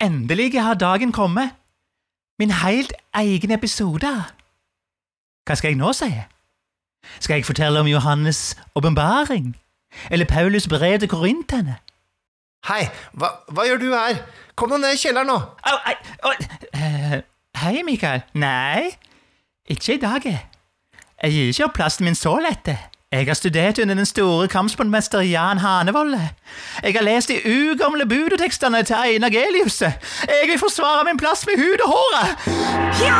Endelig har dagen kommet. Min helt egen episode. Hva skal jeg nå si? Skal jeg fortelle om Johannes' åpenbaring? Eller Paulus brev til korinterne? Hei, hva, hva gjør du her? Kom deg ned i kjelleren nå. Au, ei, au, eh, hei, Mikael. Nei, ikke i dag. jeg. Jeg gir ikke opp plassen min så lett. Jeg har studert under den store kampsportmester Jan Hanevolle. Jeg har lest de ugamle budotekstene til Einar Gelius. Jeg vil forsvare min plass med hud og håret! Ja!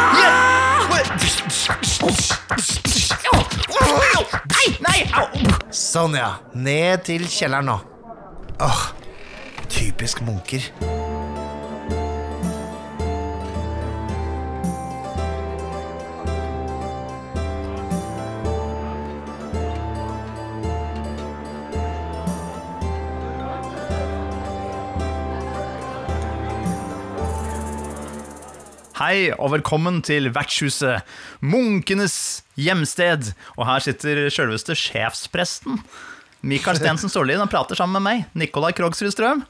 Nei, nei, au! Sånn, ja. Ned til kjelleren nå. Åh, typisk munker. Hei og velkommen til vertshuset, munkenes hjemsted. Og her sitter sjølveste sjefspresten. Mikael Stensen Storlien og prater sammen med meg, Nikolai Krogsrud Strøm.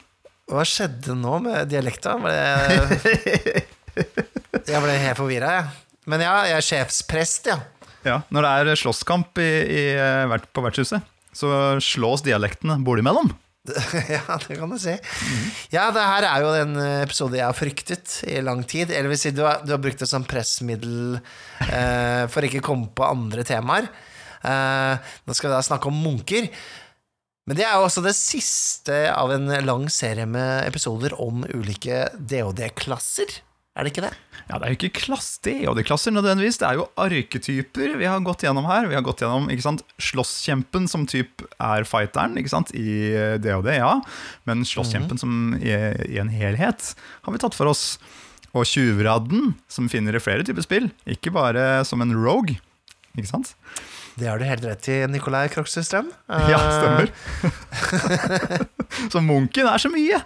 Hva skjedde nå med dialekta? Jeg, jeg ble helt forvirra, jeg. Men ja, jeg er sjefsprest, ja. Ja, Når det er slåsskamp i, i, eh, på vertshuset, så slås dialektene boligmellom. ja, det kan du si. Ja, det her er jo en episode jeg har fryktet i lang tid. Eller vil si, du har, du har brukt det som pressmiddel eh, for ikke å komme på andre temaer. Eh, nå skal vi da snakke om munker. Men det er jo også det siste av en lang serie med episoder om ulike DOD-klasser. Er det ikke det? Ja, Det er jo ikke klass, de klasser nødvendigvis, det er jo arketyper vi har gått gjennom her. Vi har gått gjennom ikke sant, slåsskjempen som typ er fighteren ikke sant, i det og det, ja. Men slåsskjempen som i, i en helhet har vi tatt for oss. Og tjuvradden, som finner i flere typer spill, ikke bare som en rogue. Ikke sant? Det har du helt rett i, Nikolai Krokstø Strøm. Ja, Eh, stemmer. så munken er så mye.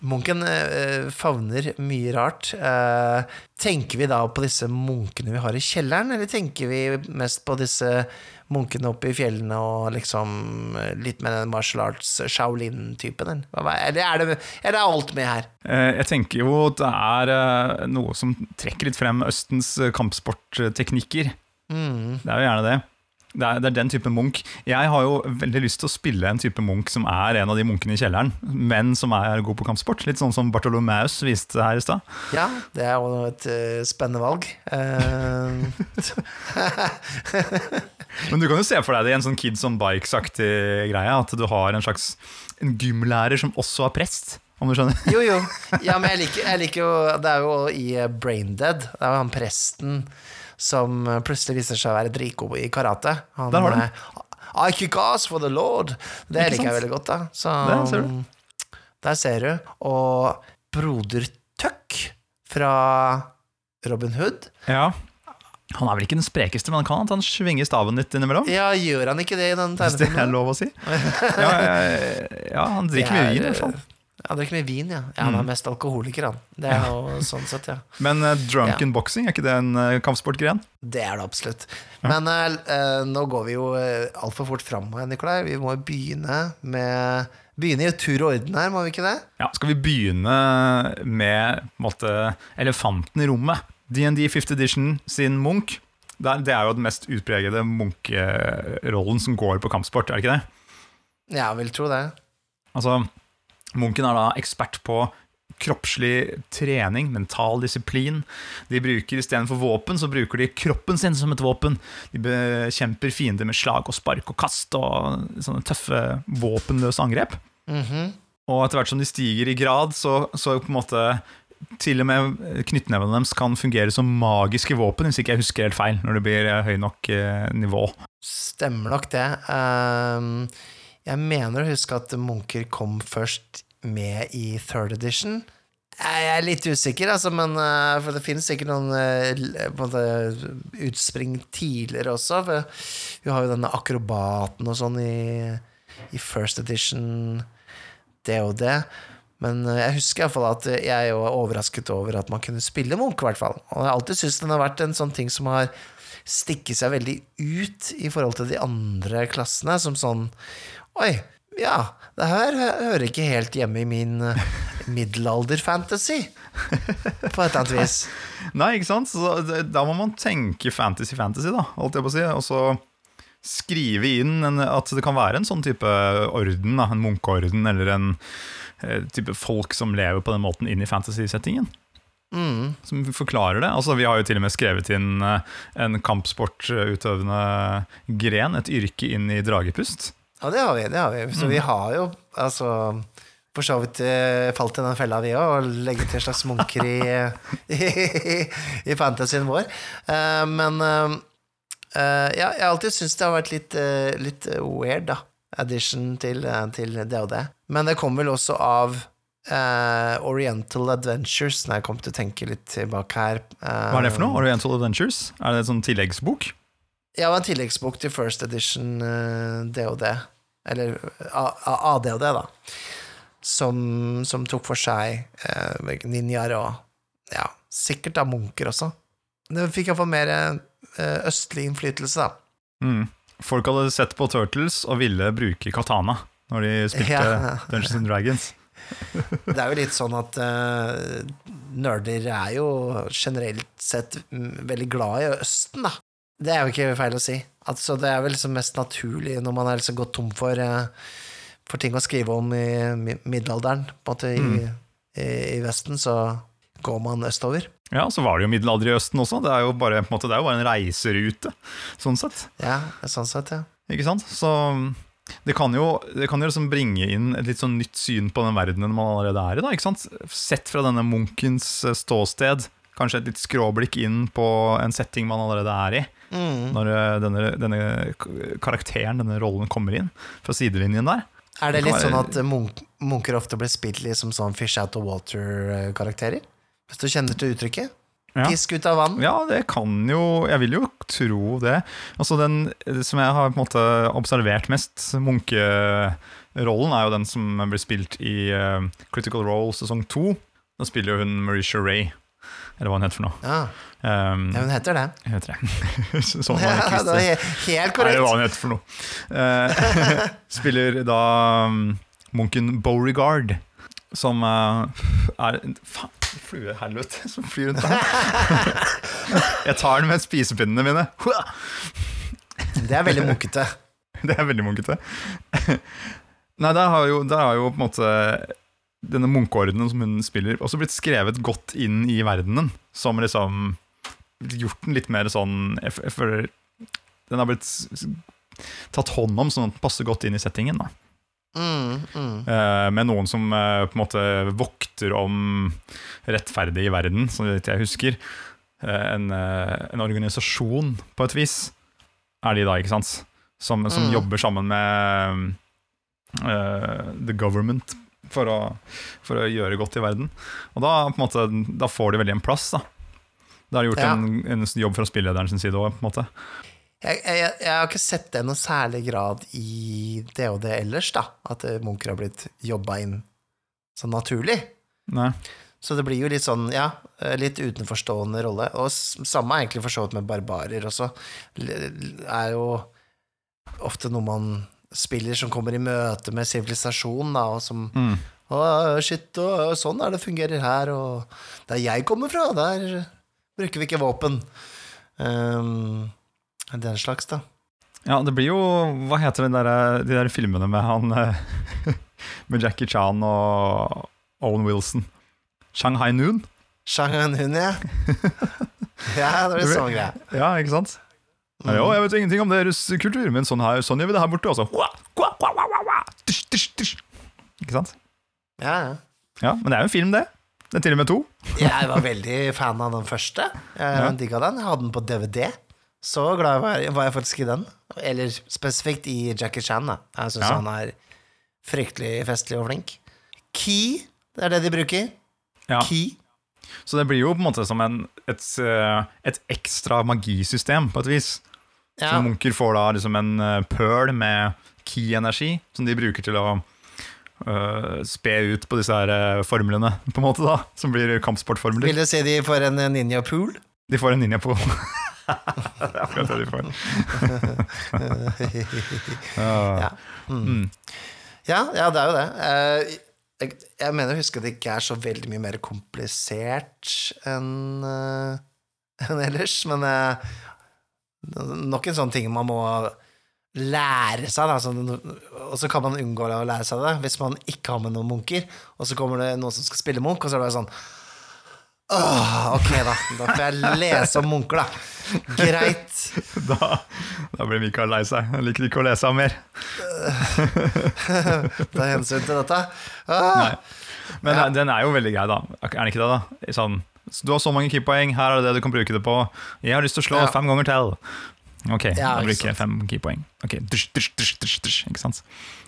Munken eh, favner mye rart. Eh, tenker vi da på disse munkene vi har i kjelleren, eller tenker vi mest på disse munkene oppe i fjellene og liksom eh, litt med den martial arts Shaolin-typen? eller? Eller er det, det alt med her? Eh, Jeg tenker jo at det er eh, noe som trekker litt frem Østens eh, kampsportteknikker. Mm. Det er jo gjerne det. Det er, det er den type munk. Jeg har jo veldig lyst til å spille en type munk som er en av de munkene i kjelleren, men som er god på kampsport. Litt sånn som Bartolomeus viste her i stad. Ja, det er jo et uh, spennende valg. Uh... Men du kan jo se for deg det i en sånn Kids on Bikes-aktig greie. At du har en slags en gymlærer som også er prest, om du skjønner. jo, jo. Ja, men jeg liker, jeg liker jo Det er jo i Braindead. Det er jo han presten som eh, plutselig viser seg å være dritgod i karate. Han, Der har du den. eh, I kick ass for the lord. Det Ikke liker jeg veldig godt, da. Så, Der ser du. Der ser du. Og broder Tuck fra Robin Hood. Ja. Han er vel ikke den sprekeste, men han kan at han svinger staven litt innimellom? Ja, gjør han ikke det i den Hvis det er tegnefilmen? lov å si. Ja, ja, ja han drikker mye vin, i hvert fall. Ja, han drikker mye vin, ja. ja han er mest alkoholiker, han. Det er jo sånn sett, ja. Men uh, drunken boxing, er ikke det en uh, kampsportgren? Det er det absolutt. Men eh, eh, nå går vi jo uh, altfor fort fram, Nikolai. Vi må begynne med Begynne i tur og orden her, må vi ikke det? Ja, skal vi begynne med måtte, elefanten i rommet? DND 5th edition sin Munch. Det er jo den mest utpregede Munch-rollen som går på kampsport, er det ikke det? Ja, jeg vil tro det. Altså, Munken er da ekspert på kroppslig trening, mental disiplin. De bruker Istedenfor våpen, så bruker de kroppen sin som et våpen. De bekjemper fiender med slag og spark og kast og sånne tøffe våpenløse angrep. Mhm. Og etter hvert som de stiger i grad, så, så på en måte til og med knyttnevene deres kan fungere som magiske våpen, hvis ikke jeg husker helt feil, når det blir eh, høy nok eh, nivå. Stemmer nok det. Ehm, jeg mener å huske at munker kom først med i third edition. Jeg er litt usikker, altså, men eh, for det finnes sikkert noen eh, en måte, utspring tidligere også. For vi har jo denne akrobaten og sånn i, i first edition, det og det. Men eh, jeg husker i hvert fall at jeg var overrasket over at man kunne spille Munch. Og jeg har alltid syntes den har vært en sånn ting som har stikket seg veldig ut i forhold til de andre klassene, som sånn Oi, ja, det her hører ikke helt hjemme i min uh, middelalder-fantasy, på et eller annet vis. Nei, ikke sant? Så da må man tenke fantasy-fantasy, da, holdt jeg på å si. Og så skrive inn en, at det kan være en sånn type orden, da, en munkeorden, eller en eh, type folk som lever på den måten inn i fantasy-settingen. Mm. Som forklarer det. Altså, vi har jo til og med skrevet inn eh, en kampsportutøvende gren, et yrke, inn i dragepust. Ja, det har vi. det har vi Så vi har jo altså for så vidt eh, falt i den fella, vi òg, og legge til en slags munker i, i, i fantasien vår. Uh, men uh, uh, ja, jeg har alltid syntes det har vært litt, litt weird, da. Addition til, til det og det. Men det kom vel også av Oriental Adventures, når jeg kom til å tenke litt tilbake her. Hva er det for noe? Oriental Adventures? Er det en sånn tilleggsbok? Ja, det var en tilleggsbok til First Edition uh, DOD. Eller ADOD, da. Som, som tok for seg uh, ninjaer og ja, sikkert da munker også. Det fikk iallfall mer uh, østlig innflytelse, da. Mm. Folk hadde sett på Turtles og ville bruke katana når de spilte Ja. Dungeons and Dragons. Det er jo litt sånn at uh, nerder er jo generelt sett mm, veldig glad i Østen, da. Det er jo ikke feil å si. Altså, det er vel liksom mest naturlig når man er liksom gått tom for, eh, for ting å skrive om i middelalderen, på en måte, i, i, i Vesten, så går man østover. Ja, så var det jo middelalder i Østen også. Det er jo bare, på en, måte, det er jo bare en reiserute, sånn sett. Ja, sånn sett, ja. Ikke sant? Så det kan jo, det kan jo liksom bringe inn et litt sånn nytt syn på den verdenen man allerede er i. da, ikke sant? Sett fra denne munkens eh, ståsted. Kanskje et litt skråblikk inn på en setting man allerede er i. Mm. Når eh, denne, denne karakteren, denne rollen, kommer inn fra sidelinjen der. Er det litt sånn at munk munker ofte blir spilt litt som sånn fish out of water-karakterer? Hvis du kjenner til uttrykket? Ja. Pisk ut av vann? Ja, det kan jo Jeg vil jo tro det. Altså Den som jeg har på en måte observert mest, munkerollen, er jo den som blir spilt i eh, Critical Role sesong to. Da spiller jo hun Marisha Ray, eller hva han heter for noe. Ja, Um, ja hun heter det. jeg heter det. sånn var det Ja, det helt korrekt. Eller hva hun heter for noe. Uh, spiller da um, munken Beauregard, som uh, er Faen, fluehelvete som flyr rundt her. jeg tar den med spisepinnene mine. Det er veldig munkete. Det er veldig munkete. Nei, der har jo, der har jo på en måte denne munkeordenen som hun spiller, også blitt skrevet godt inn i verdenen. Som liksom Gjort den litt mer sånn jeg, jeg føler Den har blitt tatt hånd om sånn at den passer godt inn i settingen. da Mm, mm. Eh, Med noen som eh, på en måte vokter om rettferdig i verden, så vidt jeg husker. Eh, En, en organisasjon, på et vis, er de da, ikke sant? Som, som Mm. jobber sammen med the government for å, for å gjøre godt i verden. Og da, måte, da får de veldig en plass, da. Da har de gjort Ja. en, en jobb fra spillederen sin side òg. Jeg, jeg, jeg har ikke sett det i noe særlig grad i det det ellers, da. At eh, munker har blitt jobba inn sånn naturlig. Nei. Så det blir jo litt sånn, ja, eh, litt utenforstående rolle. Og samme er egentlig for så vidt med barbarer også. L- er jo ofte noe man spiller som kommer i møte med sivilisasjon, da, og som Mm. Å, shit, og sånn er det fungerer her, og der jeg kommer fra, der bruker vi ikke våpen. Um, den slags, da. Ja, det blir jo Hva heter det der, de der filmene med han eh, Med Jackie Chan og Owen Wilson? Shanghai Noon? Shanghai Noon, ja. ja, det blir sånn greie. Ja, ikke sant? Ja, jo, jeg vet ingenting om deres kultur, men sånn, her, sånn gjør vi det her borte. Altså. Ikke sant? Ja, ja. Ja, Men det er jo en film, det. Det er til og med to. Jeg var veldig fan av den første. Jeg Ja. digga den. Jeg hadde den på DVD. Så glad var jeg, var jeg faktisk i den. Eller spesifikt i Jackie Chan. Da. Jeg syns Ja. han er fryktelig festlig og flink. Key, det er det de bruker. Ja. Key. Så det blir jo på en måte som en, et, eh, et ekstra magisystem, på et vis. Ja. Så munker får da liksom en eh, pøl med key-energi som de bruker til å Uh, spe ut på disse her eh, formlene, på en måte da, som blir kampsportformler. Vil du si de får en ninja pool? De får en ninja-pool. det er akkurat det de får. Ja. Ja. Mm. Mm. Ja, ja, det er jo det. Eh, Jeg, jeg mener å huske at det ikke er så veldig mye mer komplisert enn enn ellers, men eh, nok en sånn ting man må lære seg, da. Sånn, og så kan man unngå å lære seg det hvis man ikke har med noen munker, og så kommer det noen som skal spille munk, og så er det bare sånn Åh, ok, da. Da får jeg lese om munker, da. Greit. Da, da blir Mikael lei seg. Han liker ikke å lese av mer. Ta hensyn til dette. Ah. Nei. Men Ja. den er jo veldig grei, da. Er den ikke det, da? Sånn, du har så mange keypoeng, her er det det du kan bruke det på. Jeg har lyst til å slå Ja. fem ganger til. Ok, Ja, da bruker jeg fem keypoeng. Ok, drsh, drsh, drsh, drsh, ikke sant?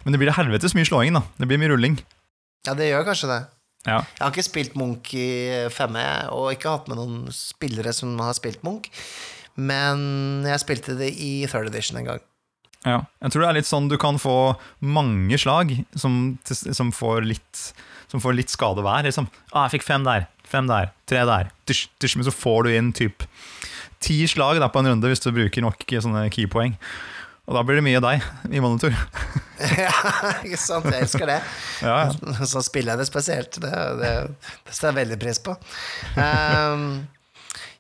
Men det blir helvetes mye slåing, da. Det blir mye rulling. Ja, det gjør kanskje det. Ja. Jeg har ikke spilt Munch i 5E, og ikke hatt med noen spillere som har spilt Munch, men jeg spilte det i third edition en gang. Ja, jeg tror det er litt sånn du kan få mange slag som, som, får, litt, som får litt skade hver. Liksom. Ah, jeg fikk fem der, fem der, tre der. Dysj, dysj, men så får du inn typ ti slag da, på en runde hvis du bruker nok sånne keypoeng. Og da blir det mye deg i monitor. ja, ikke sant? Jeg elsker det. Ja, ja. Så spiller jeg det spesielt. Det, det, det setter jeg veldig pris på. Um,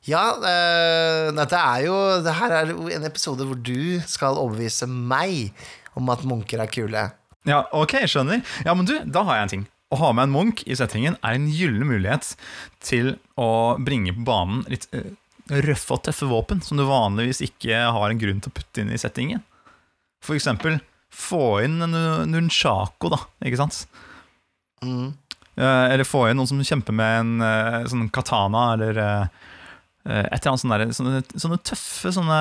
ja, uh, dette er jo Det her er en episode hvor du skal overbevise meg om at munker er kule. ja, ok, skjønner. Ja, men du, da har jeg en ting. Å ha med en Munch i settingen er en gyllen mulighet til å bringe på banen litt eh, røffe og tøffe våpen som du vanligvis ikke har en grunn til å putte inn i settingen. For eksempel få inn en nunchako, da, ikke sant? Mm. Eh, eller få inn noen som kjemper med en eh, sånn katana, eller et eller annet sånn der, sånne, sånne tøffe sånne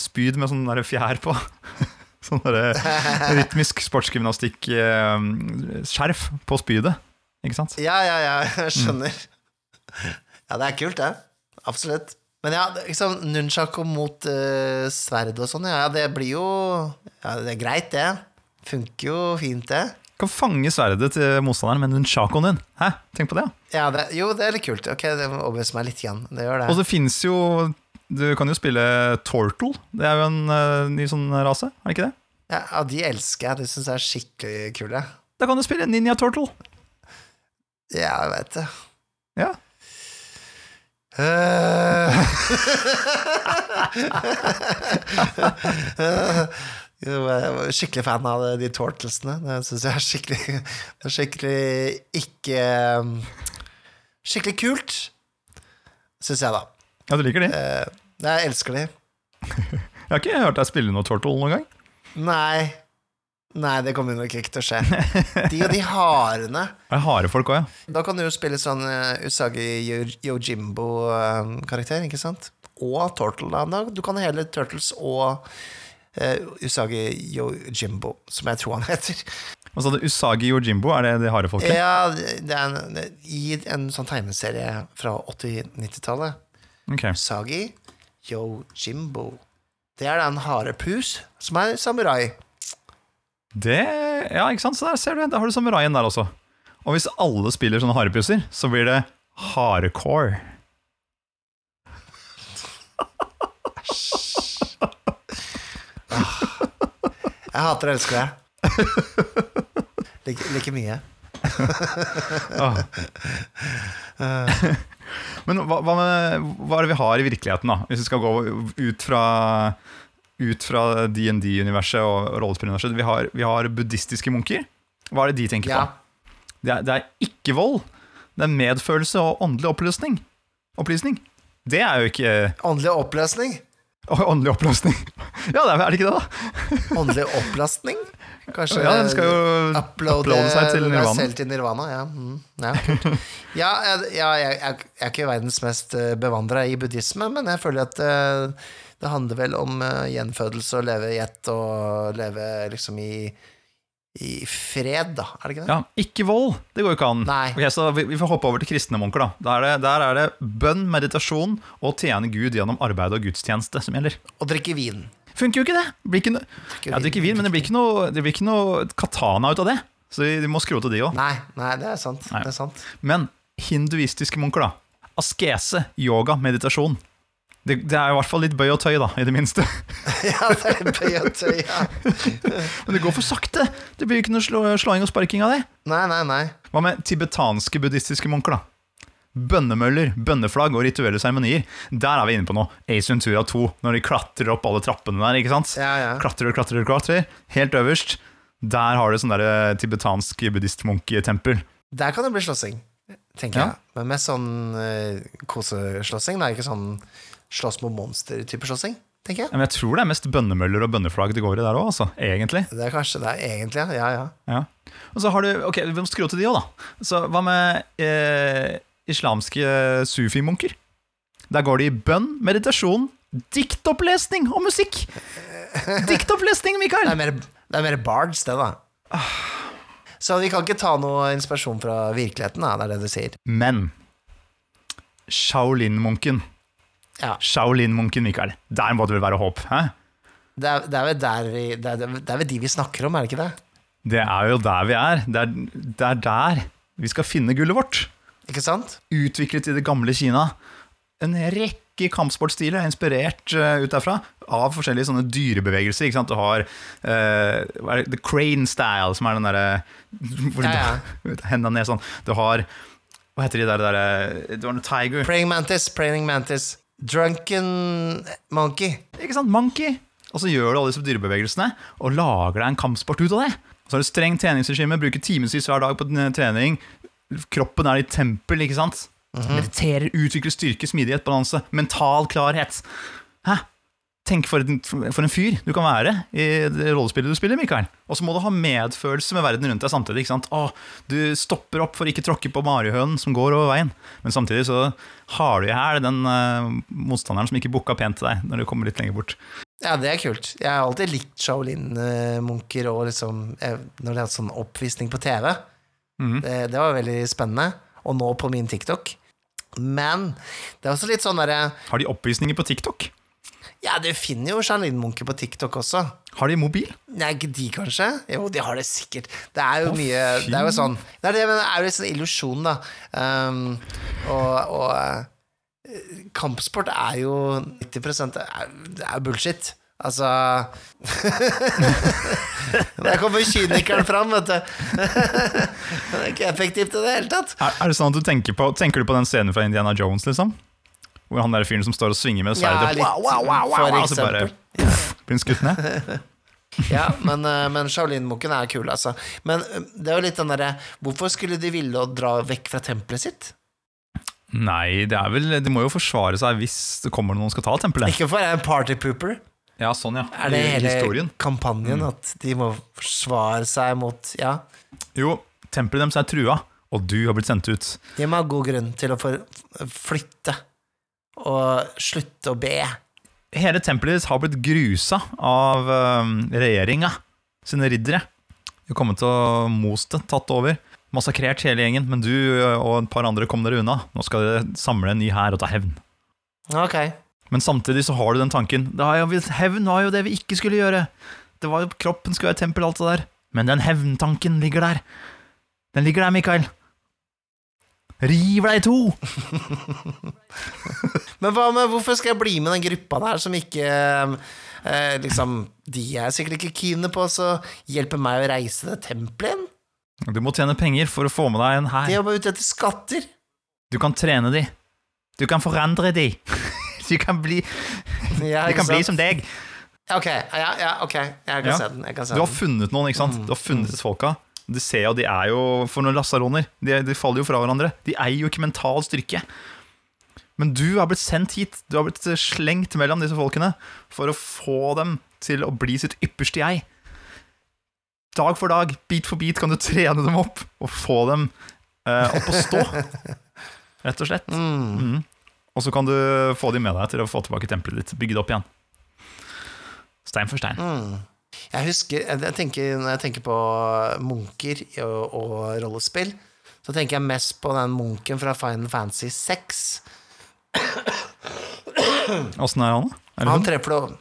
spyd med sånn fjær på. sånn rytmisk sportsgymnastikk-skjerf på spydet, ikke sant? Ja, ja, ja, jeg skjønner. Ja, det er kult, det. Absolutt. Men ja, liksom, nunchako mot uh, sverd og sånn, ja, det blir jo Ja, det er greit, det. Funker jo fint, det. Du kan fange sverdet til motstanderen med nunchakoen din. Hæ? Tenk på det. Ja, det, jo, det er litt kult. Ok, det må overbevise meg litt igjen. Det gjør det. Og det. det fins jo Du kan jo spille Tortle. Det er jo en uh, ny sånn rase, er det ikke det? Ja, ja, de elsker jeg. De syns jeg er skikkelig kule. Da kan du spille Ninja Turtle. Ja, jeg vet det. Ja. Uh, Jeg var skikkelig fan av de Tortlesene. Det syns jeg er skikkelig skikkelig ikke um, Skikkelig kult, syns jeg, da. ja, du liker de? Eh, Jeg elsker de. Jeg har ikke hørt deg spille noe Turtle noen gang. Nei. Nei, det kommer nok ikke til å skje. De og de harene. Det er harde folk òg, ja. Da kan du jo spille sånn uh, Usagi Yojimbo-karakter, ikke sant? Og Turtle. Da. Du kan hele Turtles og uh, Usagi Yojimbo, som jeg tror han heter. Hva sa du? Usagi Yojimbo, er det de harde folket? Ja, det er en, I en sånn tegneserie fra 80-90-tallet. Okay. Usagi Yojimbo. Det er den harde pus som er samurai. Det Ja, ikke sant? Så der ser du, da har du samuraien der også. Og hvis alle spiller sånne harepuser, så blir det hardcore. Jeg hater og elsker det. Like, like mye. Ah. Men hva, hva, med, hva er det vi har i virkeligheten, da? Hvis vi skal gå ut fra ut fra DND-universet og rollespilluniverset. Vi, har- vi har buddhistiske munker. Hva er det de tenker Ja. på? Det er, det er ikke vold. Det er medfølelse og åndelig oppløsning. Opplysning. Det er jo ikke Åndelig oppløsning. Åndelig oppløsning. Ja, det er, er det ikke det, da? Åndelig opplastning? Kanskje Ja, den skal jo uploade uploade seg til nirvana. selv til nirvana. Ja, mm, ja, ja, jeg, ja jeg, er ikke verdens mest eh, bevandra i buddhisme, men jeg føler at eh, det handler vel om eh, gjenfødelse og leve i ett og leve liksom i, i fred, da. Er det ikke det? Ja, ikke vold. Det går jo ikke an. Nei. Ok, så vi, vi får hoppe over til kristne munker. da der er, det, der er det bønn, meditasjon og tjene Gud gjennom arbeid og gudstjeneste som gjelder. Og drikke vin. Funker jo ikke det! Blir ikke no jeg drikker vin, men det blir ikke noe, det blir ikke noe katana ut av det. Så de må skrote de òg. Nei, nei, det er sant. Nei. Det er sant. Men hinduistiske munker, da. Askese, yoga, meditasjon. Det, det er i hvert fall litt bøy og tøy, da, i det minste. ja, det er bøy og tøy, ja. Men det går for sakte! Det blir jo ikke noe slå, slåing og sparking av det. Nei, nei, nei. Hva med tibetanske buddhistiske munker, da? Bønnemøller, bønneflagg og rituelle seremonier. Der er vi inne på noe. Ace Ventura 2, når de klatrer opp alle trappene der. ikke sant? Ja, ja. Klatrer og klatrer og klatrer. Helt øverst, der har du sånn der eh, tibetansk buddhistmunketempel. Der kan det bli slåssing, tenker Ja. jeg. Men mest sånn uh, koseslåssing. Det er ikke sånn slåss mot monster-type slåssing, tenker jeg. Men jeg tror det er mest bønnemøller og bønneflagg det går i der òg, altså. Egentlig. Det er kanskje det, er egentlig, ja. ja, ja. Ja. Og så har du Ok, vi må skru til de òg, da. Så hva med eh, islamske sufimunker? Der går de i bønn, meditasjon, diktopplesning og musikk! Diktopplesning, Det Mikael! er mer, det er mer bards, det, da. Så vi kan ikke ta noe inspirasjon fra virkeligheten, da. Det er det du sier. Men Shaolin-munken. Ja. Shaolin-munken, Mikael. Der må det vel være håp? Hæ? Det er, det er der vi det er, det er vel de vi snakker om, er det ikke det? Det er jo der vi er. Det er, det er der vi skal finne gullet vårt. Ikke sant? Utviklet i det gamle Kina. En rekke kampsportstiler er inspirert uh, ut derfra av forskjellige sånne dyrebevegelser. Ikke sant? Du har uh, the crane style, som er den derre Ja, du- Hendene ned sånn. Du har Hva heter de der, der Du har noe tiger. Praying mantis, praying mantis. Drunken monkey. Ikke sant? Monkey. Og så gjør du alle disse dyrebevegelsene og lager deg en kampsport ut av det. Så har du strengt treningsregime, bruker timevis hver dag på trening. Kroppen er i tempel, ikke sant? Mediterer, utvikler styrke, smidighet, balanse, mental klarhet. Hæ? Tenk for en, for en fyr du kan være i det rollespillet du spiller, Mikael. Og så må du ha medfølelse med verden rundt deg samtidig. ikke sant? Å, du stopper opp for å ikke tråkke på marihønen som går over veien. Men samtidig så har du i hæl den uh, motstanderen som ikke booka pent til deg når du kommer litt lenger bort. Ja, det er kult. Jeg har alltid likt Shaolin-munker og liksom eh, Når de hadde sånn oppvisning på TV. Mhm. det, det var veldig spennende. Og nå på min TikTok. Men det er også litt sånn derre Har de oppvisninger på TikTok? Ja, du finner jo Charlene-munker på TikTok også. Har de mobil? Nei, ikke de, kanskje? Jo, de har det sikkert. Det er jo Å, mye. Det er jo sånn Det er, det, men det er jo litt sånn illusjon, da. Um, og og eh, kampsport er jo 90 er, det er bullshit. Altså Der kommer kynikeren fram, vet du. det er ikke effektivt i det hele tatt. Er, er det sånn at du tenker på Tenker du på den scenen fra Indiana Jones, liksom? Hvor han der fyren som står og svinger med sverdet, ja, wow, wow, wow, wow, og så bare eksempel. blir han skutt ned? Ja, men, eh, men Shaolin-munken er kul, altså. Men eh, det er jo litt den derre Hvorfor skulle de ville å dra vekk fra tempelet sitt? Nei, det er vel De må jo forsvare seg hvis det kommer noen og skal ta tempelet. Ikke for jeg er en partypooper. Ja, sånn, ja. Er det hele historien. kampanjen at de må forsvare seg mot Ja, Jo, tempelet deres er trua, og du har blitt sendt ut. de må ha god grunn til å flytte og slutte å be. Hele tempelet deres har blitt grusa av um, regjeringa sine riddere. De har kommet og most det, tatt over. Massakrert hele gjengen, men du og et par andre kom dere unna. Nå skal dere samle en ny hær og ta hevn. Ok. Men samtidig så har du den tanken jo, Hevn var jo det vi ikke skulle gjøre. Det var jo Kroppen skulle være tempel, alt det der. Men den hevntanken ligger der. Den ligger der, Mikael. Riv deg i to! Men hva med, hvorfor skal jeg bli med den gruppa der som ikke eh, Liksom, de er sikkert ikke keene på å hjelpe meg å reise det tempelet igjen. Du må tjene penger for å få med deg en De hær. er bare ute etter skatter. Du kan trene de. Du kan forandre de. De kan bli, Ja, du kan bli som deg. Ok, ja, ja, ok. Jeg kan se den. Kan se Du har funnet noen, ikke sant? Du har funnet disse folka. Du ser jo, De er jo for noen lasaroner. De, de faller jo fra hverandre. De eier jo ikke mental styrke. Men du har blitt sendt hit. Du har blitt slengt mellom disse folkene for å få dem til å bli sitt ypperste jeg. Dag for dag, bit for bit, kan du trene dem opp og få dem eh, opp å stå. Rett og slett. Mm. Mhm. Og så kan du få dem med deg til å få tilbake tempelet ditt. Bygge det opp igjen. Stein for stein. Mm. Jeg husker jeg tenker, Når jeg tenker på munker og, og rollespill, så tenker jeg mest på den munken fra Final Fantasy 6. Åssen er han, da? Han treffer det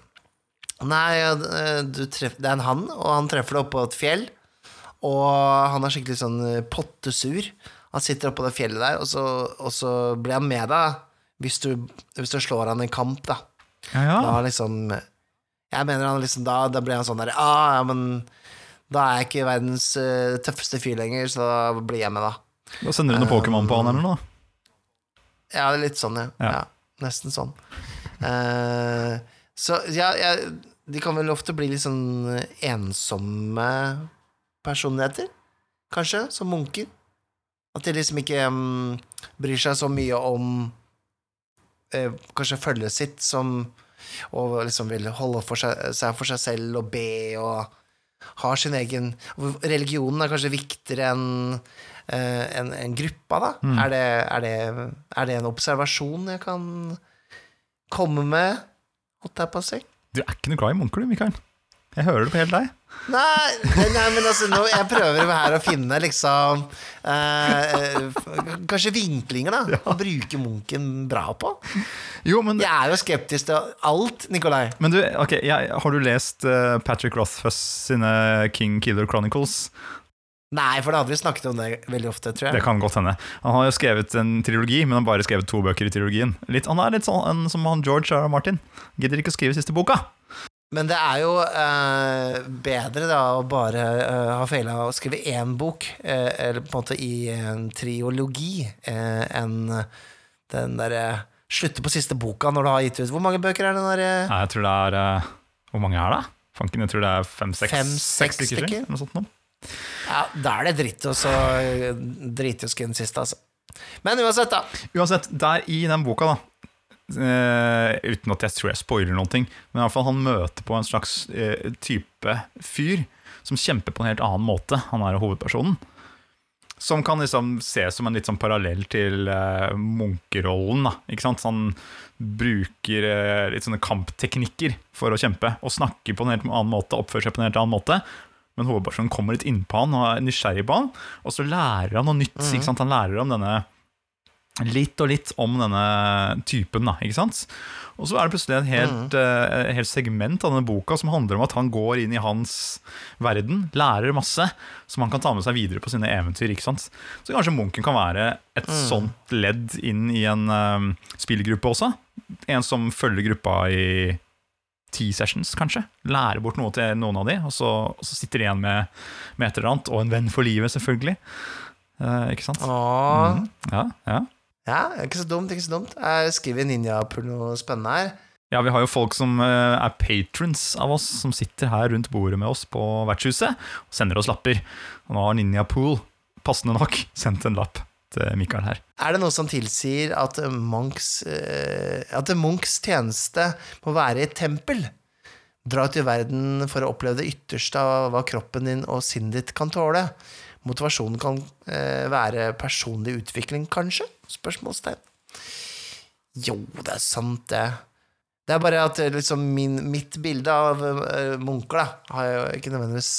Nei, ja, du treff, det er en han, og han treffer det oppå et fjell. Og han er skikkelig sånn eh, pottesur. Han sitter oppå det fjellet der, og så, og så blir han med deg hvis du, hvis du slår han i kamp, da. Ja, ja. Da liksom Jeg mener han liksom da, da ble han sånn der ah, ja, men da er jeg ikke verdens uh, tøffeste fyr lenger, så da blir jeg med, da. Da sender du noe Pokémon på han eller noe. Ja, det er litt sånn, ja. Ja. ja. nesten sånn. Uh, så ja, ja, de kan vel ofte bli litt sånn ensomme personligheter, kanskje, som munker. At de liksom ikke um, bryr seg så mye om eh, kanskje følget sitt som Og liksom vil holde for seg, seg for seg selv og be og har sin egen Religionen er kanskje viktigere enn eh, en, gruppa, da. Er, det, er, det, er det en observasjon jeg kan komme med, holdt jeg på å si? Du er ikke noe glad i munker, du, Mikael. Jeg hører det på hele deg. Nei, nei men altså, nå, jeg prøver her å finne liksom eh, eh, Kanskje vinklinger, da. Å bruke Munken bra på. Jo, men, Jeg er jo skeptisk til alt, Nikolai. men du, ok, jeg, har du lest uh, Patrick Rothfuss sine King Killer Chronicles? Nei, for da hadde vi snakket om det veldig ofte, tror Det jeg. kan godt hende. Han har jo skrevet en trilogi, men han har bare skrevet to bøker i trilogien. Litt, han er litt sånn en, som han George. R. Martin. Gidder ikke å skrive siste boka. Men det er jo eh, bedre da å bare eh, ha feila å skrive én bok, eh, eller på en måte i en triologi, eh, enn den derre Slutte på siste boka når du har gitt ut Hvor mange bøker er det der? eh? Nei, jeg tror det er eh, Hvor mange er det? Fanken, jeg tror det er fem-seks Fem, seks seks stykker. stykker? Noe sånt noe. Ja, da er det dritt å så skrive den siste, altså. Men uansett, da. Uansett, der i den boka, da eh, Uten at jeg tror jeg spoiler noen ting, men i hvert fall han møter på en slags eh, type fyr som kjemper på en helt annen måte. Han er hovedpersonen. Som kan liksom ses som en litt sånn parallell til eh, munkerollen. da, ikke sant? Så Han bruker eh, litt sånne kampteknikker for å kjempe, og snakker på en helt annen måte, oppfører seg på en helt annen måte. Men hovedpersonen kommer litt innpå han og er nysgjerrig på han, og så lærer han noe nytt. ikke sant? Han lærer om denne litt og litt om denne typen, da, ikke sant? Og så er det plutselig en helt, mm. uh, helt segment av denne boka som handler om at han går inn i hans verden, lærer masse, som han kan ta med seg videre på sine eventyr, ikke sant? Så kanskje Munken kan være et sånt ledd inn i en uh, spillgruppe også? En som følger gruppa i ti sessions, kanskje? Lærer bort noe til noen av de, og så, og så sitter de igjen med, med et eller annet, og en venn for livet, selvfølgelig. Uh, ikke sant? Mhm. Ja, ja. Ja, ikke så dumt, ikke så dumt. Jeg skriver noe spennende her. Ja, vi har jo folk som eh, er patrons av oss, som sitter her rundt bordet med oss på vertshuset og sender oss lapper. Og nå har Ninja Pool, passende nok, sendt en lapp til Mikael her. Er det noe som tilsier at Munchs, eh, at Munchs tjeneste må være i et tempel? Dra ut i verden for å oppleve det ytterste av hva kroppen din og sinnet ditt kan tåle. Motivasjonen kan eh, være personlig utvikling, kanskje? Spørsmålstegn. Jo, det er sant, det. Det er bare at eh, liksom min, mitt bilde av uh, munker da, har jo ikke nødvendigvis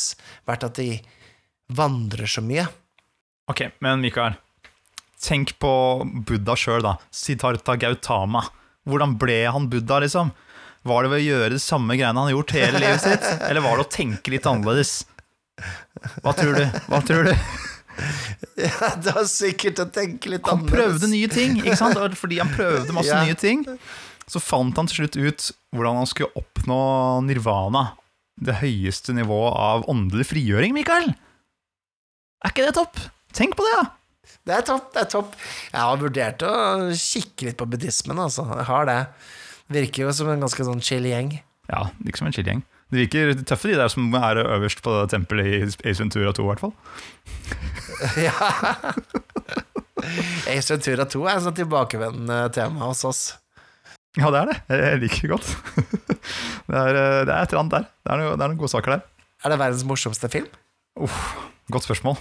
vært at de vandrer så mye. Ok, men Mikael, tenk på Buddha sjøl, da. Siddhartha Gautama. Hvordan ble han Buddha, liksom? Var det ved å gjøre de samme greiene han har gjort hele livet sitt, eller var det å tenke litt annerledes? Hva tror du? Hva tror du? Ja, det var sikkert å tenke litt Han prøvde nye ting, ikke sant? Fordi han prøvde masse Ja. nye ting, så fant han til slutt ut hvordan han skulle oppnå nirvana. Det høyeste nivået av åndelig frigjøring, Mikael. Er ikke det topp? Tenk på det, da! Det er topp, det er topp. Jeg har vurdert å kikke litt på buddhismen, altså. Jeg har det. Virker jo som en ganske sånn chill gjeng. Ja, ikke som en chill-gjeng. Det virker tøffe, de der som er øverst på tempelet i Ace Ventura 2, i hvert fall. ja. Ace Ventura 2 er et sånt tilbakevendende tema hos oss. Ja, det er det. Jeg liker det godt. Det er, eh, det er et eller annet der. Det er, noe, det er noen gode saker der. Er det verdens morsomste film? Godt spørsmål.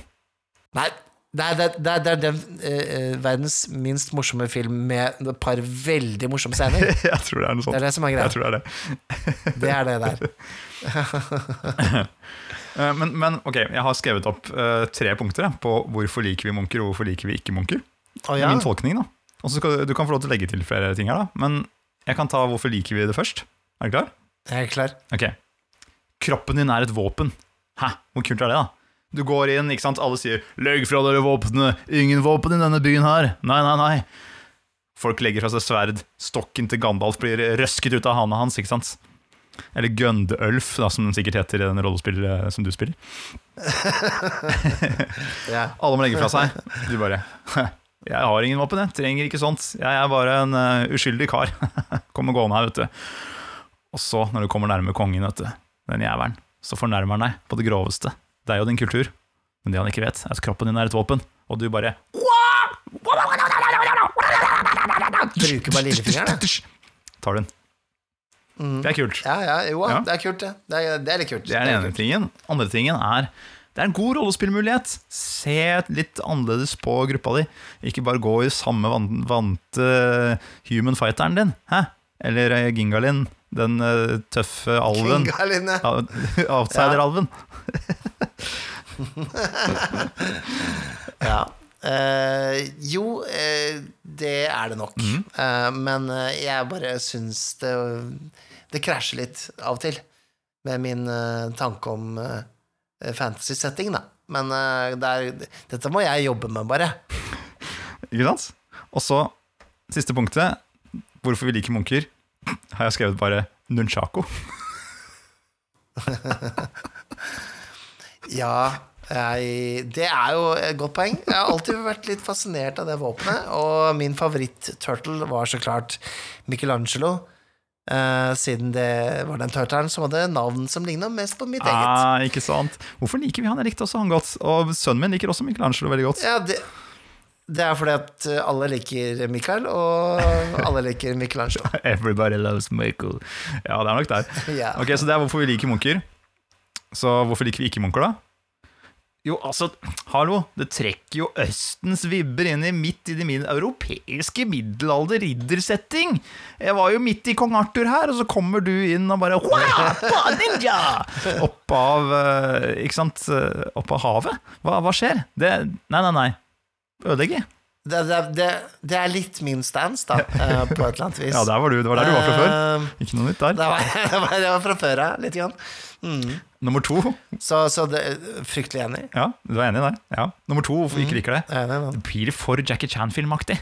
Nei, det er, det er, det er, den eh, verdens minst morsomme film med et par veldig morsomme scener. Jeg tror det er noe sånt. Det er det som er Jeg greia. tror det er det. Det er det der. Eh, Men, men ok, jeg har skrevet opp uh, tre punkter jeg, på hvorfor liker vi munker, og hvorfor liker vi ikke munker. Oh, ja. Min tolkning da Og så skal, Du kan få lov til å legge til flere ting her da Men jeg kan ta hvorfor liker vi det først Er du klar? Jeg er klar. Ok Kroppen din er et våpen Hæ? Hvor kult er det da? Du går inn, ikke sant? Alle sier Legg fra dere våpnene Ingen våpen i denne byen her Nei, nei, nei Folk legger fra seg sverd, stokken til Gandalf blir røsket ut av handa hans. ikke sant? Eller Gundølf, da, som den sikkert heter i den rollespillet som du spiller. Alle må legge fra seg. Du bare Jeg har ingen våpen, jeg. Trenger ikke sånt. Jeg er bare en uh, uskyldig kar. Kommer gående her, vet du. Og så, når du kommer nærme kongen, vet du, den jævelen, så fornærmer han deg på det groveste. Deg og din kultur. Men det han ikke vet, er at kroppen din er et våpen. Og du bare Bruker bare lillefingeren. Tar den. Det er kult. Ja, ja, jo, Ja. det er kult, det. Det er, det er litt kult. Det er den ene tingen. Andre tingen er det er en god rollespillmulighet. Se litt annerledes på gruppa di. Ikke bare gå i samme van- vante human fighteren din. Hæ? Eller eh, Gingalin, den eh, tøffe alven. Gingalin, Ja, Outsider-alven. Ja. Uh, jo, uh, det er det nok. Mm. Uh, men jeg bare syns det Det krasjer litt av og til med min tanke om fantasy-setting, da. Men eh, det er, dette må jeg jobbe med, bare. Ikke sant? Og så, siste punktet. Hvorfor vi liker munker, har jeg skrevet bare nunchako. Ja, jeg, det er jo et godt poeng. Jeg har alltid vært litt fascinert av det våpenet, og min favoritt-turtle var så klart Michelangelo. eh, siden det var den turtelen som hadde navn som ligna mest på mitt eget. Ah, ikke sant? Hvorfor liker vi han? Jeg likte også han godt. Og sønnen min liker også Michelangelo veldig godt. Ja, det, det er fordi at alle liker Michael, og alle liker Michelangelo. Everybody loves Michael. Ja, det er nok der. Ok, Så det er hvorfor vi liker munker. Så hvorfor liker vi ikke munker, da? Jo, altså, hallo, det trekker jo Østens vibber inn i midt i min europeiske middelalder riddersetting. Jeg var jo midt i kong Arthur her, og så kommer du inn og bare Wapa, ninja! Opp av eh, Ikke sant? eh, Opp av havet. Hva, hva skjer? Det Nei, nei, nei. Ødelegge. Det, det, det, er litt min stance, da, eh, på et eller annet vis. Ja, der var du. Det var der du var fra før. Eh, Ikke noe nytt der. Det var, det var, fra før av, litt grann. Nummer to. Så, så det, fryktelig enig. Ja, du er enig der. Ja. Nummer to, hvorfor vi ikke liker det? Enig. Det blir for Jackie Chan-filmaktig.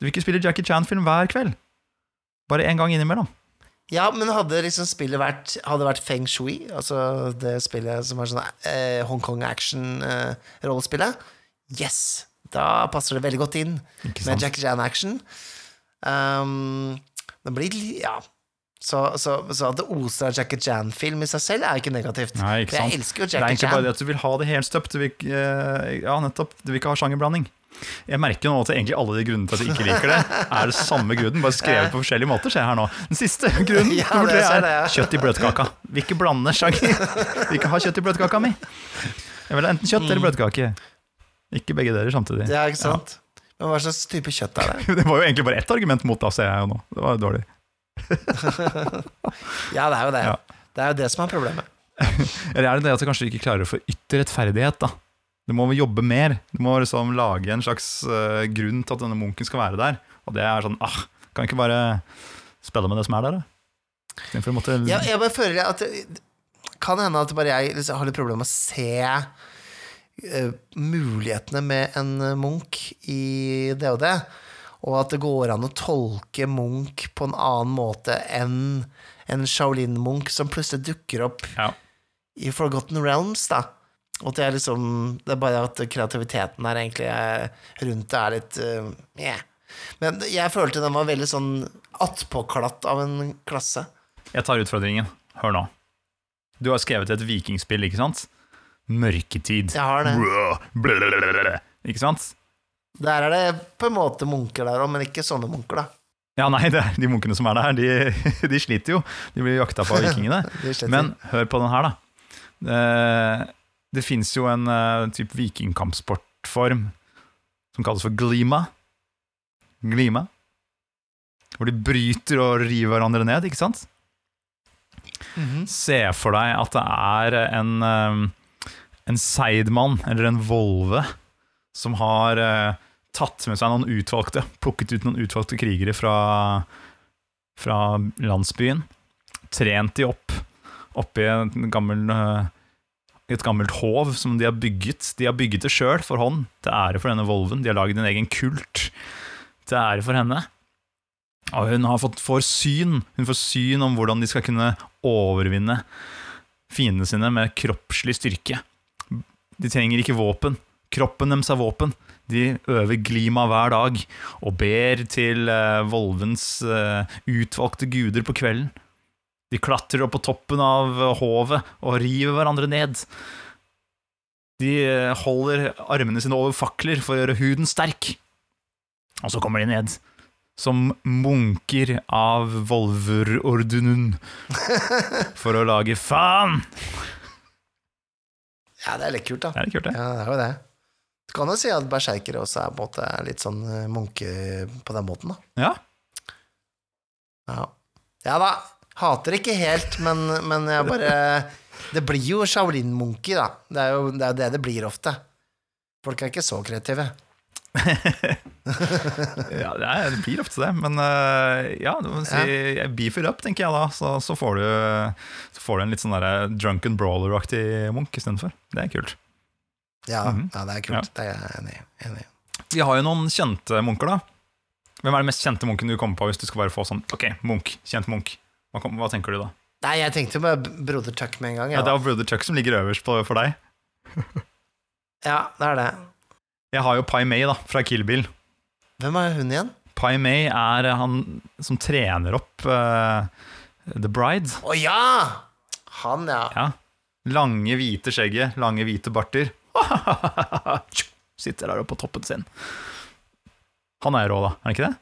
Du vil ikke spille Jackie Chan-film hver kveld. Bare én gang innimellom. Ja, men hadde liksom spillet vært Hadde vært Feng Shui, altså det spillet som er sånn eh, Hongkong action-rollespillet, yes! Da passer det veldig godt inn med? Jackie Chan-action. Um, det blir Ja. Så, så, så at det oser av Jackie Chan-film i seg selv, er ikke negativt. Nei, ikke jeg elsker jo Det er Jackie egentlig bare det at du vil ha det helt støpt. Du vil, eh, ja, nettopp. Du vil ikke ha sjangerblanding. Jeg merker jo nå at egentlig alle de grunnene til at jeg ikke liker det, er det samme grunnen, bare skrevet på forskjellige måter. ser jeg her nå Den siste grunnen Ja, det, det er det, ja. kjøtt i bløtkaka. Vil ikke blande sjanger. Vil ikke ha kjøtt i bløtkaka mi. Jeg vil ha enten kjøtt eller bløtkake. Ikke begge deler samtidig. Ja, ikke sant? Men hva slags type kjøtt er det? Det var jo egentlig bare ett argument mot, da, ser jeg jo nå. Det var jo dårlig. Ja, det er jo det. Ja. Det er jo det som er problemet. Eller er det det at du kanskje ikke klarer å få ytter rettferdighet, da? Du må jobbe mer. Du må liksom lage en slags uh, grunn til at denne munken skal være der. Og det er sånn ah, Kan ikke bare spille med det som er der, da? Istedenfor å måtte Jeg, jeg bare føler at det kan hende at bare jeg liksom har litt problemer med å se mulighetene med en eh, Munch i det og at det går an å tolke Munch på en annen måte enn en Shaolin-Munch som plutselig dukker opp Ja. i Forgotten Realms, da. Og det er liksom Det er bare at kreativiteten der egentlig er, rundt det er litt uh, yeah. Men jeg følte den var veldig sånn attpåklatt av en klasse. Jeg tar utfordringen. Hør nå. Du har skrevet et vikingspill, ikke sant? Mørketid. Jeg har det. Blablabla. Ikke sant? Der er det på en måte munker der òg, men ikke sånne munker, da. Ja, nei, det de munkene som er der, de, de sliter jo. De blir jakta på av vikingene. Men hør på den her, da. Det, det fins jo en uh, type vikingkampsportform som kalles for glima. Glima. Hvor de bryter og river hverandre ned, ikke sant? Mhm. Se for deg at det er en, eh, en seidmann, eller en volve, som har eh, tatt med seg noen utvalgte, plukket ut noen utvalgte krigere fra, fra landsbyen, trent de opp oppi en eh, et gammelt hov som de har bygget. De har bygget det sjøl, for hånd, til ære for denne volven. De har laget en egen kult til ære for henne. Og hun har fått, får syn Hun får syn om hvordan de skal kunne overvinne fiendene sine med kroppslig styrke. De trenger ikke våpen. Kroppen deres er våpen. De øver glima hver dag og ber til uh, Volvens uh, utvalgte guder på kvelden. De klatrer opp på toppen av eh, hovet og river hverandre ned. De holder armene sine over fakler for å gjøre huden sterk. Og så kommer de ned som munker av volverordunen for å lage faen. Ja, det er litt kult, da. Det er litt kult, det. Ja, det er jo det. Du kan jo si at berserkere også er på en måte litt sånn eh, munke på den måten, da. Ja. Ja, ja da. Hater ikke helt, men, men jeg bare Det blir jo Shaolin-munker, da. Det er jo det, er det det blir ofte. Folk er ikke så kreative. ja det, det blir ofte det, men eh, ja, du må si, jeg beefer up, tenker jeg da. Så, så, får, du, så får du en litt sånn der drunken brawler-aktig munk istedenfor. Det er kult. Ja, Mhm. ja det er kult. Det er jeg enig. Enig. Vi har jo noen kjente munker, da. Hvem er den mest kjente munken du kommer på hvis du skal bare få sånn Ok, munk, kjent munk. Hva, hva tenker du da? Nei, jeg tenkte jo med Broder Chuck med en gang. Ja, Ja, Det er Brother Chuck som ligger øverst på, for deg. ja det er det. Jeg har jo Pai Mei da, fra Kill Bill. Hvem er hun igjen? Pai Mei er han som trener opp uh, The Bride. Å ja! Han, ja. Ja. Lange, hvite skjegget, lange, hvite barter. Sitter der oppe på toppen sin. Han er rå, da. Er han ikke det?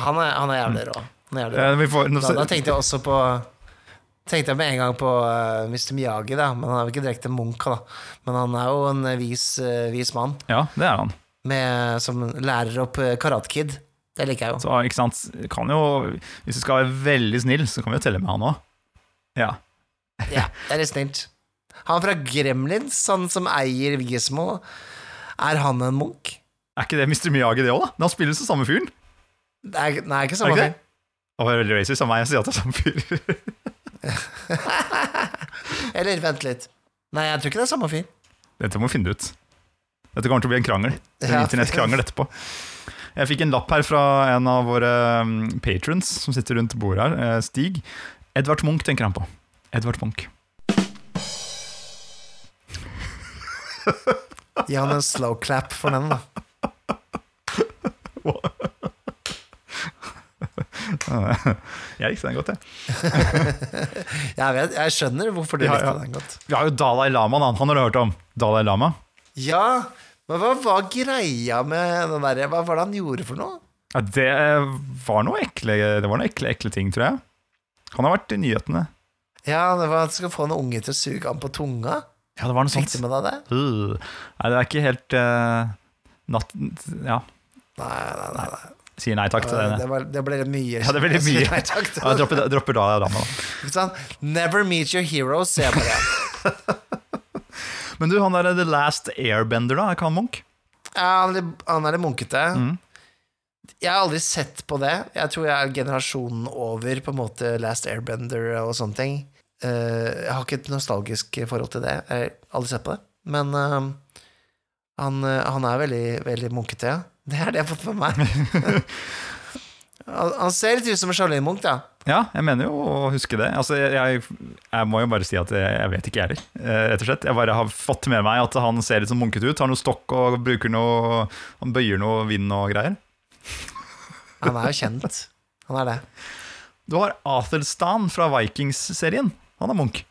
Han er, han er jævlig rå. Han er jævlig rå. Eh, vi får, Da, da tenkte jeg også på Tenkte jeg med en gang på uh, Mr. Miyagi, da. Men han er jo ikke direkte munk, da. Men han er jo en eh, vis, uh, vis mann ja, det er han. med, som lærer opp Karate Kid. Det liker jeg jo. Så, ikke sant? Kan jo, hvis du skal være veldig snill, så kan vi jo telle med han òg. Ja. Ja, det er litt snilt. Han fra Gremlins, han som eier Gismo, er han en munk? Er ikke det Mr. Miyagi, det òg, da? Han spiller som samme fyren. Det er, nei, ikke samme fyr. Og det er veldig racist av meg å si at det er samme fyr. Eller vent litt. Nei, jeg tror ikke det er samme fyr. Dette må vi finne ut. Dette kommer til å bli en krangel. En Ja. internettkrangel etterpå. Jeg fikk en lapp her fra en av våre um, patrons som sitter rundt bordet her, eh, Stig. Edvard Munch tenker han på. Edvard Munch. Gi han en slow clap for den, da. Jeg likte den godt, jeg. Jeg, vet, jeg skjønner hvorfor du Ja, likte den godt. Vi har jo Dalai Lama, da. Han har du hørt om? Dalai Lama? Ja, men hva var greia med den derre Hva var det han gjorde for noe? Ja, det var noe ekle, det var noe ekle, ekle ting, tror jeg. Han har vært i nyhetene. Ja, det var at du skal få en unge til å suge ham på tunga. Ja, det var noe sånt. Med deg det? Uh. Nei, det er ikke helt uh, natt... Ja, Nei, nei, nei. nei. Sier nei takk til Det, det. var, det ble mye. Ja, det ble litt mye. Til Ja, det. dropper, dropper da Lama, da. Never meet your heroes, sier jeg bare. Men du, han derre The Last Airbender, da? Er ikke han Munch? Ja, han, er litt- munkete. Mm. Jeg har aldri sett på det. Jeg tror jeg er generasjonen over på en måte Last Airbender og sånne ting. Eh, jeg har ikke et nostalgisk forhold til det. Jeg har aldri sett på det. Men eh, han, eh, han er veldig, veldig munkete, ja. Det er det jeg har fått med meg. han, ser litt ut som en Charlene Munch, da. Ja, jeg mener jo å huske det. Altså, jeg, jeg, må jo bare si at jeg, jeg vet ikke, jeg heller. Eh, Rett og slett. Jeg bare har fått med meg at han ser litt som munket ut. Har noe stokk og bruker noe Han bøyer noe vind og greier. Han er jo kjent. Han er det. Du har Athelstan fra Vikings-serien. Han er Munch.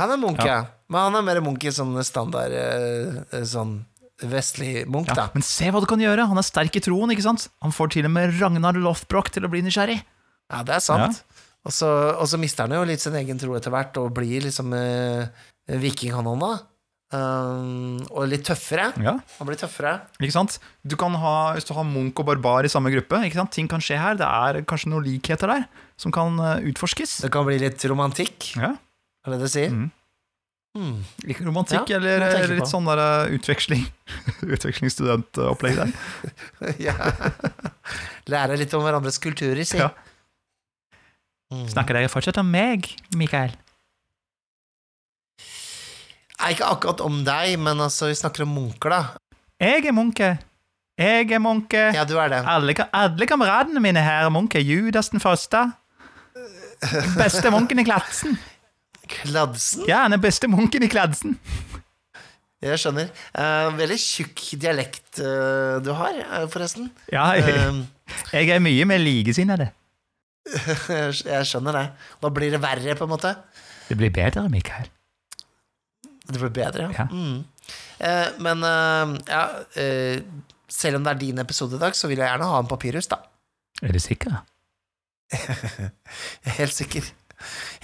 Han er Munch, Ja. ja. Men han er mer Munch i sånn standard eh, sånn vestlig Munch, Ja, da. men se hva du kan gjøre! Han er sterk i troen, ikke sant? Han får til og med Ragnar Lothbrok til å bli nysgjerrig. Ja, det er sant. Og, så, og så mister han jo litt sin egen tro etter hvert, og blir liksom eh, viking, han òg, da. Um, og litt tøffere. Ja, Han blir tøffere. ikke sant? Du kan ha, Hvis du har Munch og barbar i samme gruppe, ikke sant? ting kan skje her. Det er kanskje noen likheter der som kan eh, utforskes. Det kan bli litt romantikk, Ja, er det det sier? Mhm. Hmm. Ikke romantikk Ja, eller, eller litt på. sånn der eh, utveksling. Utvekslingsstudentopplegg der. ja. Lære litt om hverandres kulturer, si. Ja. Mm. Snakker dere fortsatt om meg, Mikael? Nei, ikke akkurat om deg, men altså, vi snakker om munker, da. Jeg er munke. jeg. Er Munke. Ja, du er det. Alle, alle kameratene mine her er Munke. Judas den første. Beste munken i klassen. Kladsen? Ja, han er beste munken i Kladsen. Jeg skjønner. Uh, veldig tjukk dialekt uh, du har, eh, forresten. Ja, jeg, jeg er mye mer likesinnede. jeg skjønner det. Da blir det verre, på en måte. Det blir bedre, Mikael. Det blir bedre, ja. Ja. Mm. Eh, men eh, ja, eh, selv om det er din episode i dag, så vil jeg gjerne ha en papirhus, da. Er du sikker? Jeg er helt sikker.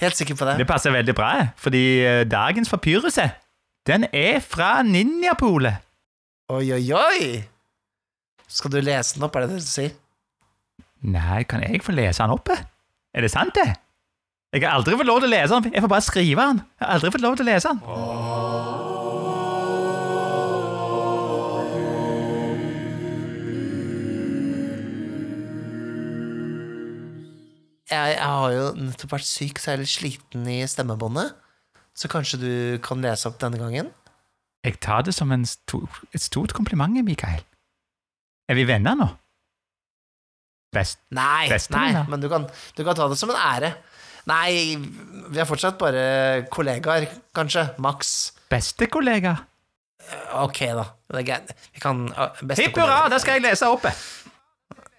Helt sikker på det. Det passer veldig bra, fordi eh, dagens papyruset, den er fra Ninjapolet. Oi, oi, oi! Skal du lese den opp, er det det du sier? Nei, kan jeg få lese den opp? Er det sant, det? Jeg har aldri fått lov til å lese den, jeg får bare skrive den. Jeg har aldri fått lov til å lese den. Jeg, jeg har jo nettopp vært syk, så jeg er litt sliten i stemmebåndet. Så kanskje du kan lese opp denne gangen? Jeg tar det som en sto et stort kompliment, Mikael. Er vi venner nå? Best. Nei, nei men du kan, du kan ta det som en ære. Nei, vi er fortsatt bare kollegaer, kanskje. Maks. Beste kollega. Ok, da. Det. Vi kan beste Hipp hurra, da skal jeg lese oppe.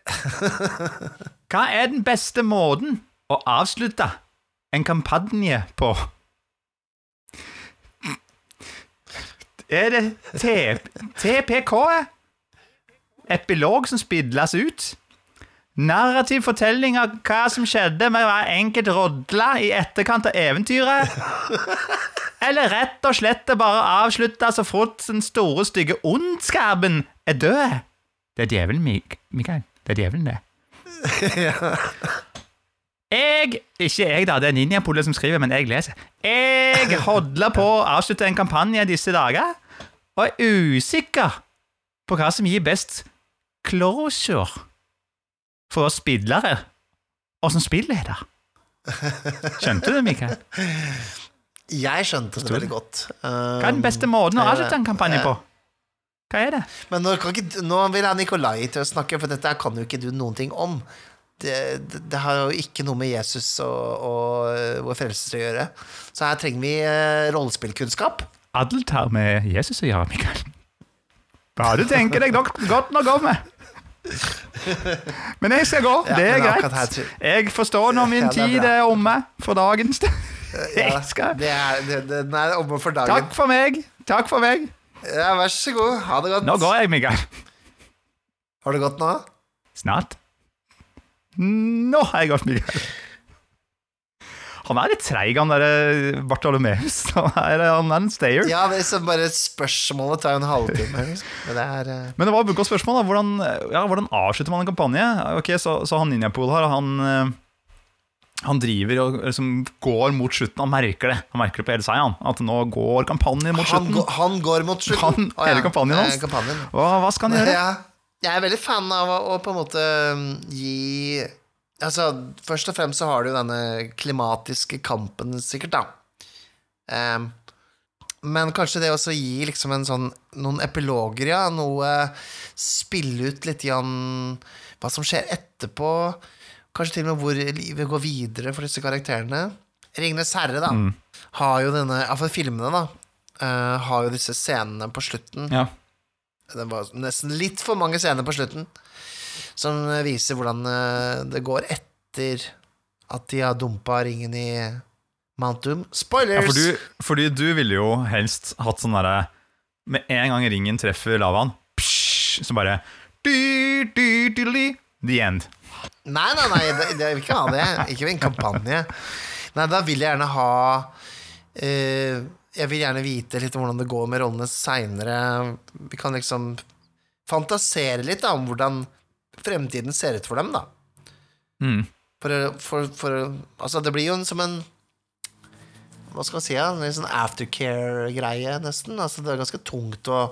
Hva er den beste måten å avslutte en kampanje på? Er det TPK? Epilog som spidles ut? Narrativ fortelling av hva som skjedde med hver enkelt rodle i etterkant av eventyret? Eller rett og slett bare avslutte så fort den store, stygge ondskapen er død? Det er djevelen, Mikael. Det er djevelen, det. Jeg Ikke jeg, da. Det er Ninjapolet som skriver, men jeg leser. Jeg hodler på å avslutte en kampanje disse dager, og er usikker på hva som gir best closure for oss spillere og som spilleder. Skjønte du, Mikael? Jeg skjønte det veldig godt. Hva er den beste måten å avslutte en kampanje på? Hva er det? Men nå, kan ikke, nå vil jeg Nikolai til å snakke, for dette kan jo ikke du noen ting om. Det, det, det har jo ikke noe med Jesus og, og vår frelse å gjøre. Så her trenger vi eh, rollespillkunnskap. Adelt har med Jesus å gjøre, Mikael. Bare du tenker deg nok godt nok om. Men jeg skal gå, Ja, det er greit. Jeg forstår når min Ja, er tid er omme for dagens. Ja, Jeg skal det er, det, den er omme for dagen. Takk for meg. Takk for meg. Ja, vær så god. Ha det godt. Nå går jeg, Mikael. Har det gått nå? Snart. Nå har jeg gått, Mikael. Han er litt treig, han derre Bartolomeus. Han er, han er en stayer. Ja, det er bare spørsmålet tar en halvtime. liksom. Men det er uh... Men det var et godt spørsmål. da Hvordan, ja, hvordan avslutter man en kampanje? Ok, Så, så han Ninjapool her, han, eh, han driver og liksom går mot slutten. Han merker det Han merker det på hele seg, han. At nå går kampanjen mot han, slutten. går, han går mot slutten. Han- hele kampanjen Eh, hans. kampanjen. Hva, hva skal han gjøre? Ja, jeg er veldig fan av å, å på en måte um, gi Altså, først og fremst så har du denne klimatiske kampen, sikkert, da. Um, men kanskje det også gi liksom en sånn Noen epiloger, ja. Noe Spille ut litt grann hva som skjer etterpå. Kanskje til og med hvor livet går videre for disse karakterene. Ringenes herre, da, Mm. har jo denne Iallfall filmene, da. Uh, har jo disse scenene på slutten Ja. det var nesten litt for mange scener på slutten som viser hvordan eh, det går etter at de har dumpa ringen i Mount Doom. Ja, Spoilers! for du, fordi du ville jo helst hatt sånn derre Med en gang ringen treffer lavaen, så bare The end. Nei, nei, nei, jeg vil ikke ha det. Ikke en kampanje. Nei, da vil jeg gjerne ha eh, Jeg vil gjerne vite litt om hvordan det går med rollene seinere. Vi kan liksom fantasere litt da, om hvordan fremtiden ser ut for dem, da. Mm. For, for, for Altså, det blir jo en, som en Hva skal man si? Ja? En sånn aftercare-greie, nesten. Altså, det er ganske tungt å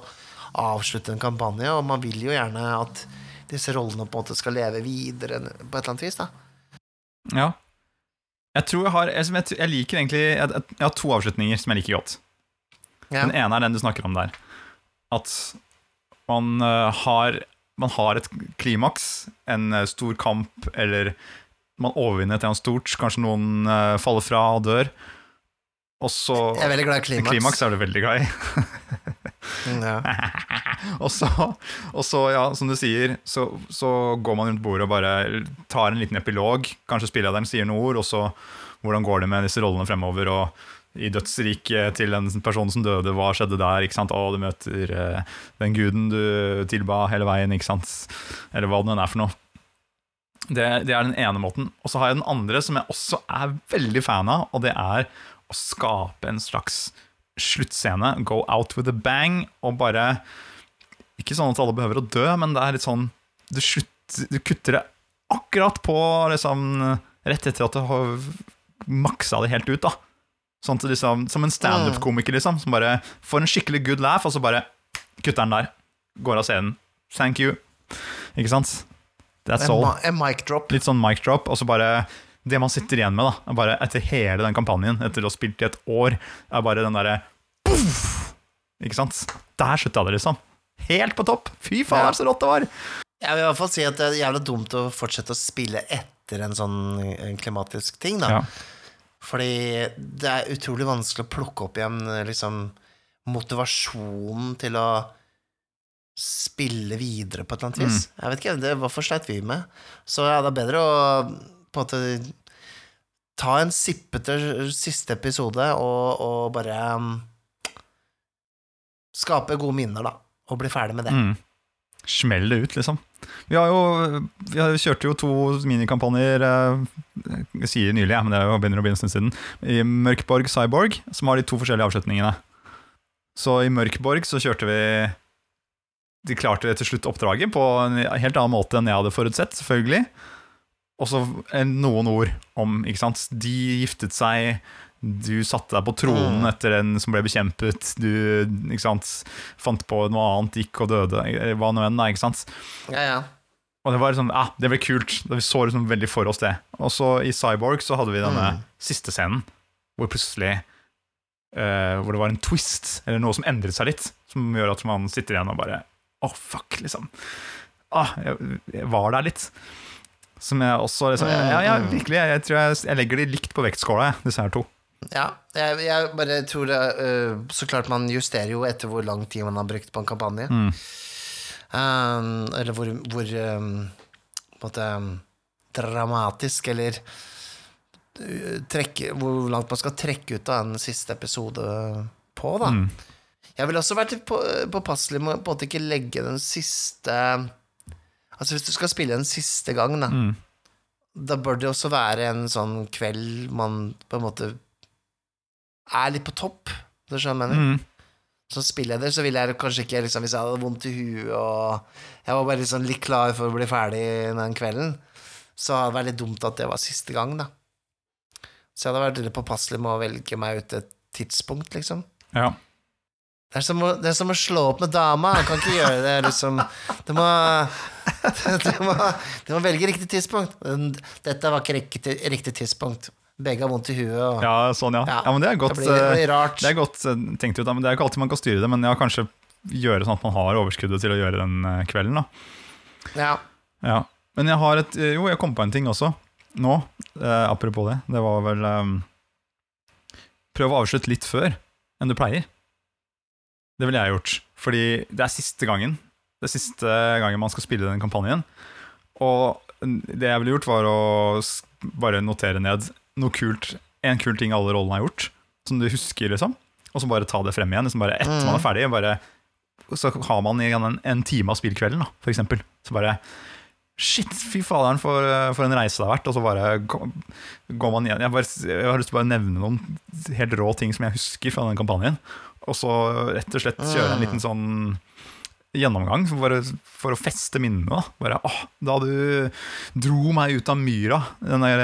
avslutte en kampanje, og man vil jo gjerne at disse rollene på en måte skal leve videre på et eller annet vis. da Ja. Jeg tror jeg har Jeg, jeg, liker egentlig jeg, jeg, jeg har to avslutninger som jeg liker godt. ja. Den ene er den du snakker om der. At man eh, har man har et klimaks, en eh, stor kamp, eller man overvinner et eller annet stort, kanskje noen eh, faller fra og dør. Og så Jeg er veldig glad i klimaks. Klimaks er du veldig glad i. Ja. og, så, og så, ja, som du sier, så, så går man rundt bordet og bare tar en liten epilog. Kanskje spillederen sier noen ord, og så hvordan går det med disse rollene fremover. og i dødsriket til den personen som døde, hva skjedde der? ikke sant? Å, du møter uh, den guden du tilba hele veien, ikke sant? Eller hva det nå er for noe. Det, det er den ene måten. Og så har jeg den andre som jeg også er veldig fan av, og det er å skape en slags sluttscene. Go out with a bang, og bare Ikke sånn at alle behøver å dø, men det er litt sånn Du, slutter, du kutter det akkurat på liksom Rett etter at du har maksa det helt ut, da. Sånn at liksom, Som en standup-komiker, liksom, som bare får en skikkelig good laugh, og så bare kutter den der. Går av scenen. Thank you. Ikke sant? That's all. en mic drop. Litt sånn mic drop, og så bare Det man sitter igjen med, da, bare etter hele den kampanjen, etter å ha spilt i et år, er bare den derre! Ikke sant? Der slutta det, liksom. Helt på topp! Fy faen, Ja. så rått det var! Jeg vil i hvert fall si at det er jævlig dumt å fortsette å spille etter en sånn klimatisk ting, da. Ja. Fordi det er utrolig vanskelig å plukke opp igjen liksom, motivasjonen til å spille videre på et eller annet vis. Mm. Jeg vet ikke, det Hvorfor sleit vi med? Så ja, det er bedre å på en måte ta en sippete siste episode og, og bare um, skape gode minner, da. Og bli ferdig med det. Mm. Smell det ut, liksom. Vi har jo Vi har, kjørte jo to minikampanjer eh, Jeg sier nylig, men det er jo begynner å bli en stund siden. I Mørkborg Cyborg, som har de to forskjellige avslutningene. Så i Mørkborg så kjørte vi De klarte til slutt oppdraget på en helt annen måte enn jeg hadde forutsett, selvfølgelig. Og så noen ord om ikke sant? De giftet seg, du satte deg på tronen Mm. etter den som ble bekjempet, du ikke sant? fant på noe annet, gikk og døde, hva nå enn. da, ikke sant? Ja, ja. Og det var sånn, ah, det ble kult. Vi så liksom veldig for oss det. Og så i Cyborg så hadde vi denne Mm. siste scenen, hvor plutselig uh, Hvor det var en twist, eller noe som endret seg litt, som gjør at man sitter igjen og bare Å, fuck, liksom. Ah, jeg, jeg var der litt. Som jeg også liksom, Ja, ja Mm. virkelig. Jeg, jeg tror jeg, jeg legger de likt på vektskåla, disse her to. Ja, jeg, jeg bare tror øh, Så klart man justerer jo etter hvor lang tid man har brukt på en kampanje. Mm. Um, eller hvor, hvor um, på en måte um, dramatisk eller uh, trekke, Hvor langt man skal trekke ut av en siste episode på, da. Mm. Jeg ville også vært på- påpasselig med å på en måte ikke legge den siste Altså hvis du skal spille en siste gang, da, Mm. da bør det også være en sånn kveld man på en måte er litt på topp. Du skjønner hva jeg mener? Mm. Som spilleder så ville jeg kanskje ikke liksom, Hvis jeg hadde vondt i huet og jeg var bare liksom litt klar for å bli ferdig den kvelden, så hadde det vært litt dumt at det var siste gang, da. Så jeg hadde vært litt påpasselig med å velge meg ut et tidspunkt, liksom. Ja. Det er, som å, det er som å slå opp med dama. Han kan ikke gjøre det, liksom. Du må, du må, du må velge riktig tidspunkt. Dette var ikke riktig, riktig tidspunkt. Begge har vondt i huet. Og, ja, sånn, ja. Ja, ja. Men det er godt. det blir, det. Det er godt eh, tenkt ut, men det er ikke alltid man kan styre det. Men ja, kanskje gjøre sånn at man har overskuddet til å gjøre den eh, kvelden. da Ja. ja. Men jeg har et eh, Jo, jeg kom på en ting også, nå. Eh, apropos det. Det var vel eh, Prøv å avslutte litt før enn du pleier. Det ville jeg gjort. Fordi det er siste gangen. Det er siste gangen man skal spille den kampanjen. Og det jeg ville gjort, var å bare notere ned noe kult. En kul ting alle rollene har gjort, som du husker, liksom. Og så bare ta det frem igjen. Liksom bare etter man er ferdig. Bare, så har man igjen en, en time av spillkvelden, da, for eksempel. Så bare Shit, fy faderen, for, for en reise det har vært. Og så bare går man igjen. Jeg, bare, jeg har lyst til å bare nevne noen helt rå ting som jeg husker fra den kampanjen. Og så rett og slett kjøre en liten sånn gjennomgang for, for å feste minnene. Da. Bare, åh, da du dro meg ut av myra den der,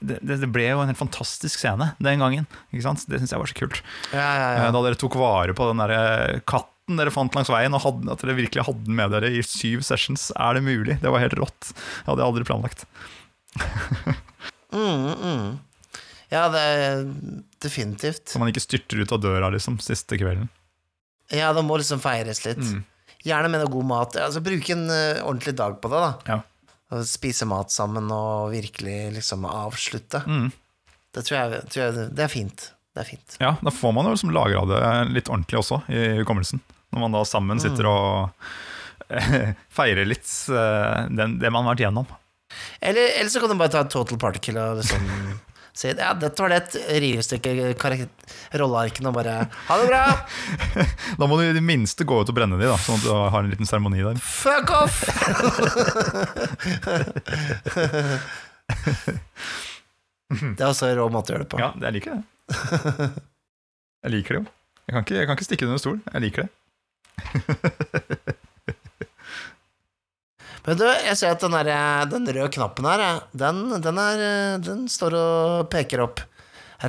det, det det ble jo en helt fantastisk scene den gangen. Ikke sant? Det syns jeg var så kult. Ja, ja, Eh, ja. Da dere tok vare på den der katten dere fant langs veien, og hadde, at dere virkelig hadde den med dere i syv sessions. Er det mulig? Det var helt rått. Det hadde jeg aldri planlagt. Mm, mm. Ja, det er definitivt. Så man ikke styrter ut av døra liksom siste kvelden. Ja, det må liksom feires litt. Mm. Gjerne med noe god mat. Altså, Bruke en uh, ordentlig dag på det. da Ja. Spise mat sammen og virkelig liksom avslutte. Mm. Det tror jeg, tror jeg Det er fint. Det er fint. ja, da får man jo liksom lagra det litt ordentlig også, i hukommelsen. Når man da sammen sitter og eh, feirer litt uh, den, det man har vært gjennom. Eller, eller så kan du bare ta total particle og liksom si ja, dette var det et rivestykke rollearkene og bare ha det bra, Da må du i det minste gå ut og brenne de, da, sånn at du har en liten seremoni der. fuck off! det er også en rå måte å gjøre det på. Ja, jeg liker det. Jeg liker det jo. Jeg kan ikke, jeg kan ikke stikke det under stol. Jeg liker det. Men du, jeg ser at den, der, den røde knappen her, den, den, er, den står og peker opp.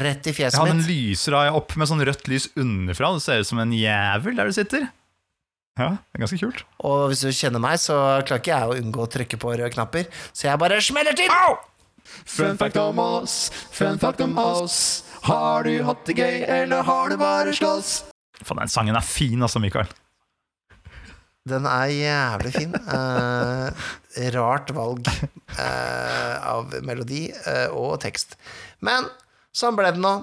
Rett i fjeset Ja, den mitt. lyser da opp med sånn rødt lys underfra. Det ser ut som en jævel der du sitter. Ja, det er ganske kult. Og hvis du kjenner meg, så klarer ikke jeg å unngå å trykke på røde knapper. Så jeg bare smeller til! Fun fact om oss, fun fact om oss. Har du hatt det gøy, eller har du bare slåss? Faen, den sangen er fin, altså, Mikael. Den er jævlig fin. Eh, rart valg eh, av melodi eh, og tekst. Men sånn ble det nå.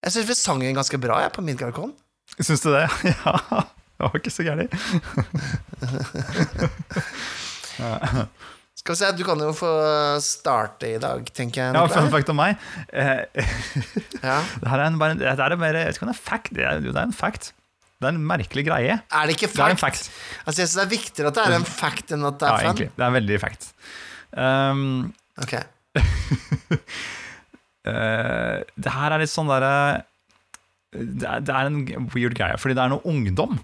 Jeg syns vi sang den ganske bra jeg, på Midgardcon. Syns du det? Ja, det var ikke så gærent. Skal vi se, Du kan jo få starte i dag, tenker jeg. Ja, fun fact om meg. Eh, Ja. det her er en, bare en, det her er mer, jeg vet ikke om det er fact. Det er, jo, det er en fact. Det er en merkelig greie. Er det ikke Det er en fact? fact. Altså, jeg synes det er viktigere at det er en fact enn at det Ja, er fun. egentlig. Det er veldig fact. Um, Ok. uh, det her er litt sånn derre det, er- det er en weird greie, fordi det er noe ungdom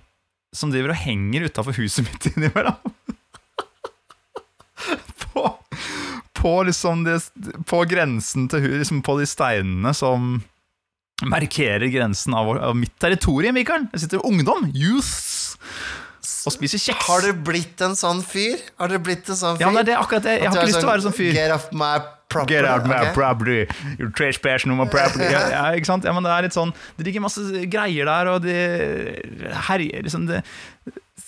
som driver og henger utafor huset mitt innimellom. på, på liksom det, På grensen til liksom på de steinene som markerer grensen av, vår- av mitt territorium, Mikael. Det sitter ungdom, youth, og spiser kjeks. Har du blitt en sånn fyr? Har du blitt en sånn fyr? Ja, men det er akkurat det. Jeg har ikke lyst til å være sånn fyr. Get off my property. Get out my okay. property, you're trespassing on my property. Ja, ja, ikke sant? Ja, men det er litt sånn Det ligger masse greier der, og det herjer liksom det,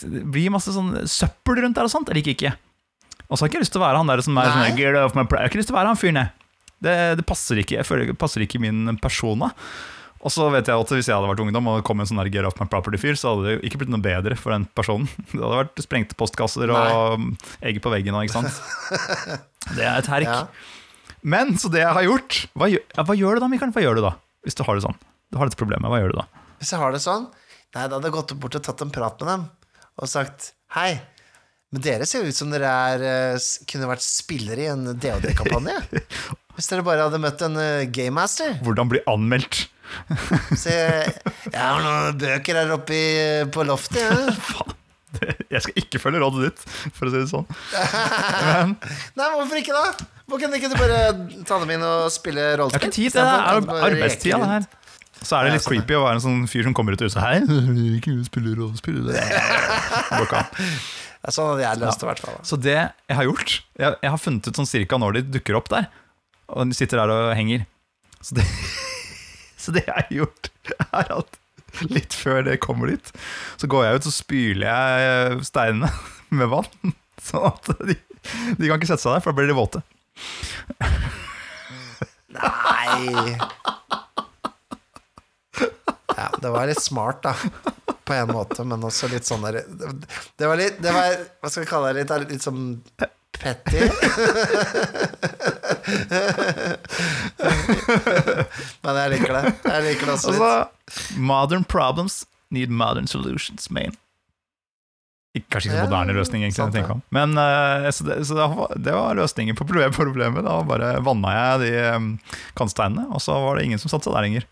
det blir masse sånn søppel rundt der og sånt. Jeg liker ikke. Og så har jeg ikke lyst til å være han der som er sånn Get off my property. Jeg har ikke lyst til å være han fyren, jeg. Det, det passer ikke. Jeg føler det passer ikke min persona. Og så vet jeg at Hvis jeg hadde vært ungdom og kom en sånn Get off my property-fyr, så hadde det ikke blitt noe bedre for den personen. Det hadde vært sprengte postkasser og egg på veggen ikke sant. Det er et herk. Ja. Men så det jeg har gjort Hva, ja, hva gjør du da, Mikael? Hva gjør du da? Hvis du har det sånn. Du har dette problemet, hva gjør du da? Hvis jeg har det sånn Nei, da hadde jeg gått bort og tatt en prat med dem og sagt Hei, men dere ser ut som dere er, eh, kunne vært spillere i en DOD-kampanje. Hvis dere bare hadde møtt en uh, gamemaster. Hvordan bli anmeldt? Så jeg, jeg har noen bøker her oppe i, på loftet. Ja. Faen. Jeg skal ikke følge rådet ditt, for å si det sånn. Men Nei, hvorfor ikke da? Hvorfor kan ikke du bare ta dem inn og spille jeg har ikke tid til det. Det er arbeidstida, det her. Så er det litt creepy å være en sånn fyr som kommer ut av huset Hei, ikke spille rollespill. Det ikke sånn hadde jeg løst det, i hvert fall. Så det jeg har gjort Jeg, jeg har funnet ut sånn cirka når de dukker opp der. Og de sitter der og henger. Så det, så det jeg har gjort, er at litt før det kommer dit, så går jeg ut og spyler jeg steinene med vann. Sånn at de, de kan ikke sette seg der, for da blir de våte. Nei Ja, det var litt smart, da. På en måte, men også litt sånn der Det var litt det var, Hva skal vi kalle det? Litt, litt sånn petty. men jeg liker det. Jeg liker det også litt. Altså, modern problems need modern solutions, man. Kanskje ikke så moderne løsning, egentlig. sant ja. Men uh, så, det, så det, var, det var løsningen på problemet. Da bare vanna jeg de um, kantsteinene, og så var det ingen som satte seg der lenger.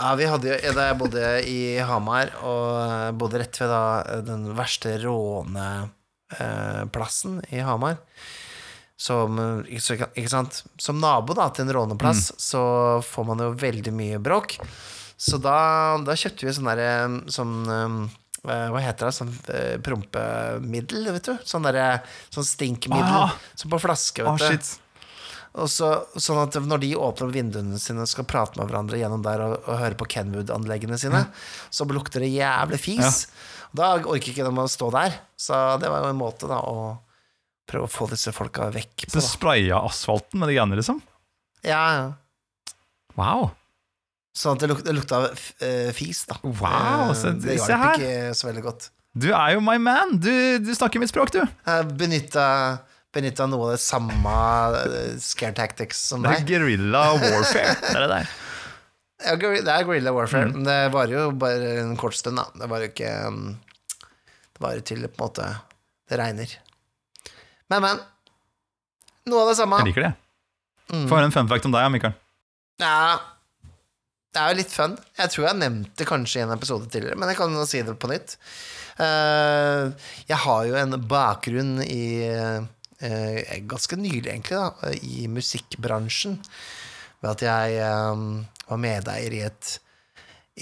Ja, vi hadde jo, Da jeg bodde i Hamar, og bodde rett ved da den verste råneplassen i Hamar som? Som nabo da, til en råneplass, så får man jo veldig mye bråk. Så da, da kjøpte vi sånn derre sånn eh, Hva heter det? Sånn eh, prompemiddel, vet du? Sånn derre Sånn stinkmiddel. Ah. Som på flaske, vet du. shit. Og så, sånn at når de åpner opp vinduene sine og skal prate med hverandre gjennom der og, og høre på Kenwood-anleggene sine, så lukter det jævlig fis. Da orker ikke de å stå der. Så det var jo en måte da å prøve å få disse folka vekk på. Så spraya asfalten med de greiene, liksom? Ja, ja. Wow. Sånn at det, luk, det lukta eh, fis, da. Wow, se- det hjalp ikke så veldig godt. Du er jo my man! Du, du snakker mitt språk, du. Jeg benytta, benytta noe av det samme eh, scare tactics som deg. guerrilla warfare. Det er det der. Ja, det er guerrilla warfare, Mm. men det varer jo bare en kort stund, da. Det varer jo ikke um, Det varer til på en måte det regner. Men, men. Noe av det samme. Jeg liker det. Mm. Få høre en fun fact om deg, Mikael. Ja, det er jo litt fun. Jeg tror jeg nevnte det kanskje i en episode tidligere, men jeg kan jo si det på nytt. Eh, jeg har jo en bakgrunn i eh, Ganske nylig, egentlig, da, i musikkbransjen. Ved at jeg eh, var medeier i et,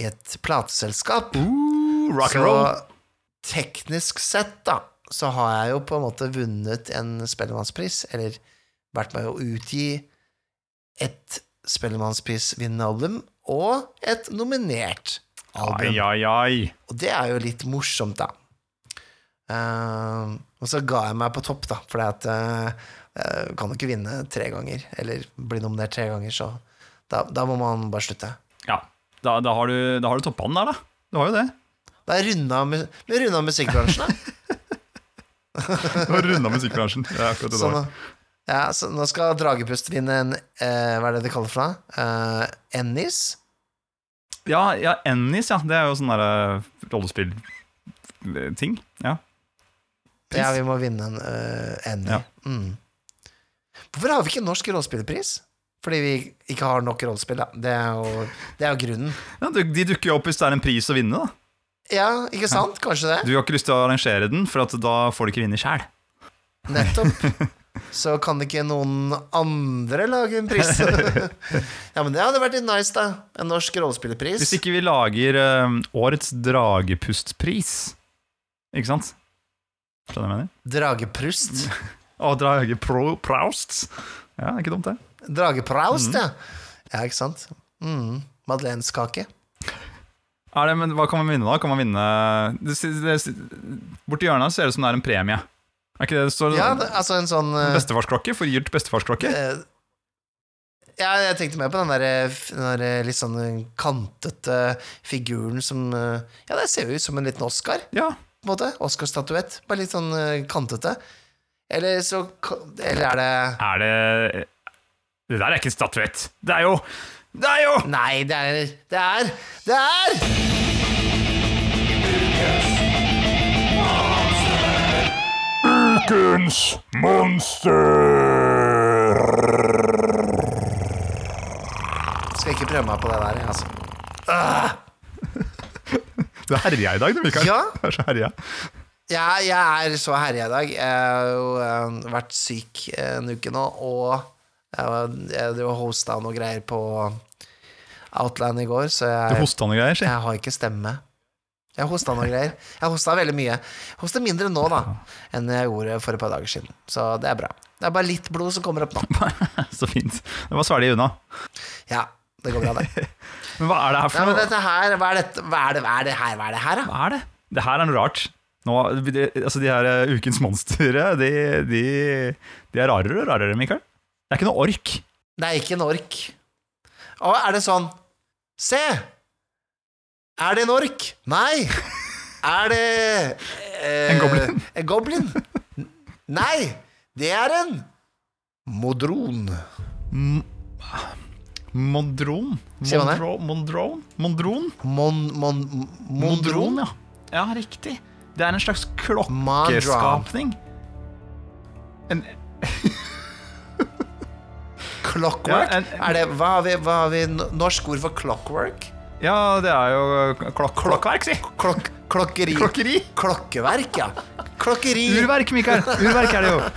i et plateselskap. Uh, rock and Så roll. teknisk sett, da, så har jeg jo på en måte vunnet en Spellemannspris, eller vært med å utgi et Spellemannspris-vinnende album og et nominert album. Ai, ai, ai. Og det er jo litt morsomt, da. Uh, og så ga jeg meg på topp, da, fordi at uh, jeg kan jo ikke vinne tre ganger, eller bli nominert tre ganger, så da, da må man bare slutte. Ja, da, da har du, da har du toppa den der, da. Du har jo det. Da er runda vi runda musikkbransjen, da. Du har runda musikkbransjen. Det er akkurat det du har. ja, så nå skal Dragepust vinne en eh, Hva er det de kaller for noe? Eh, Ennis? Ja, ja, Ennis, ja. Det er jo sånn derre rollespill-ting. Ja. Pris. Ja, vi må vinne en uh, Ennis. Ja. Mm. Hvorfor har vi ikke norsk rollespillpris? Fordi vi ikke har nok rollespill, da. Det er jo, det er jo grunnen. Ja, de dukker jo opp hvis det er en pris å vinne, da. Ja, ikke sant? Kanskje det? Du har ikke lyst til å arrangere den, for at da får du ikke vinne sjæl. Nettopp. Så kan ikke noen andre lage en pris? ja, men det hadde vært litt nice, da. En norsk rollespillerpris. Hvis ikke vi lager eh, årets dragepustpris, ikke sant? Skjønner du hva jeg mener? Drageprust. Å, drageproust. Ja, det er ikke dumt, det. Dragepraust, Mm. ja. Ja, ikke sant? Mm. Madeleinskake. Er det, men hva kan man vinne, da? Kan man vinne det, det, Borti hjørnet ser det ut som det er en premie. Er ikke det det står? Ja, det, altså en sånn eh, Bestefarsklokke? Forgylt bestefarsklokke? Uh, Ja, jeg tenkte mer på den der, eh, den der litt sånn kantete figuren som Ja, det ser jo ut som en liten Oscar, Ja. på en måte. Oscar-statuett. Bare litt sånn kantete. Eller så Eller er det Er det Det der er ikke en statuett. Det er jo Det er jo Nei, det er Det er Det er Ukens monster! Skal ikke prøve meg på det der, altså. Du er herja i dag, du, Mikael. Ja. Du er så herja. Ja, jeg er så herja i dag. Jeg har jo eh, vært syk en uke nå, og jeg, var- jeg hosta noe greier på Outland i går, så Du jeg, hosta noe greier, si. jeg har ikke stemme. Jeg hosta noe greier. Jeg hosta veldig mye. Hoster mindre nå, da, enn jeg gjorde for et par dager siden. Så det er bra. Det er bare litt blod som kommer opp nå. Så fint. Det var svelge unna. Ja, det går bra, det. Men hva er det her for men noe? dette her, hva er, dette, hva er, det, hva er det her, hva er det her, da? Hva er det? Det her er noe rart. Nå, altså de her eh, Ukens monstre, de, de, de er rarere og rarere, Mikael. Det er ikke noe ork. Det er ikke en ork. Å, er det sånn Se! Er det en ork? Nei! Er det eh, En goblin? En goblin? Nei! Det er en modron. Mondron? Sier man det? Mondro- Mondron? Mondron? Mon, mon, mondron? Mondron, ja. Ja, riktig. Det er en slags klokkeskapning. En, Clockwork? Ja, en- er det, hva, har vi, hva har vi norsk ord for clockwork? ja, det er jo klok klokkverk, si. Klok, klokkeri. Klokkeri. Klokkeverk, ja. Klokkeri. Urverk, Mikael. Urverk er det jo.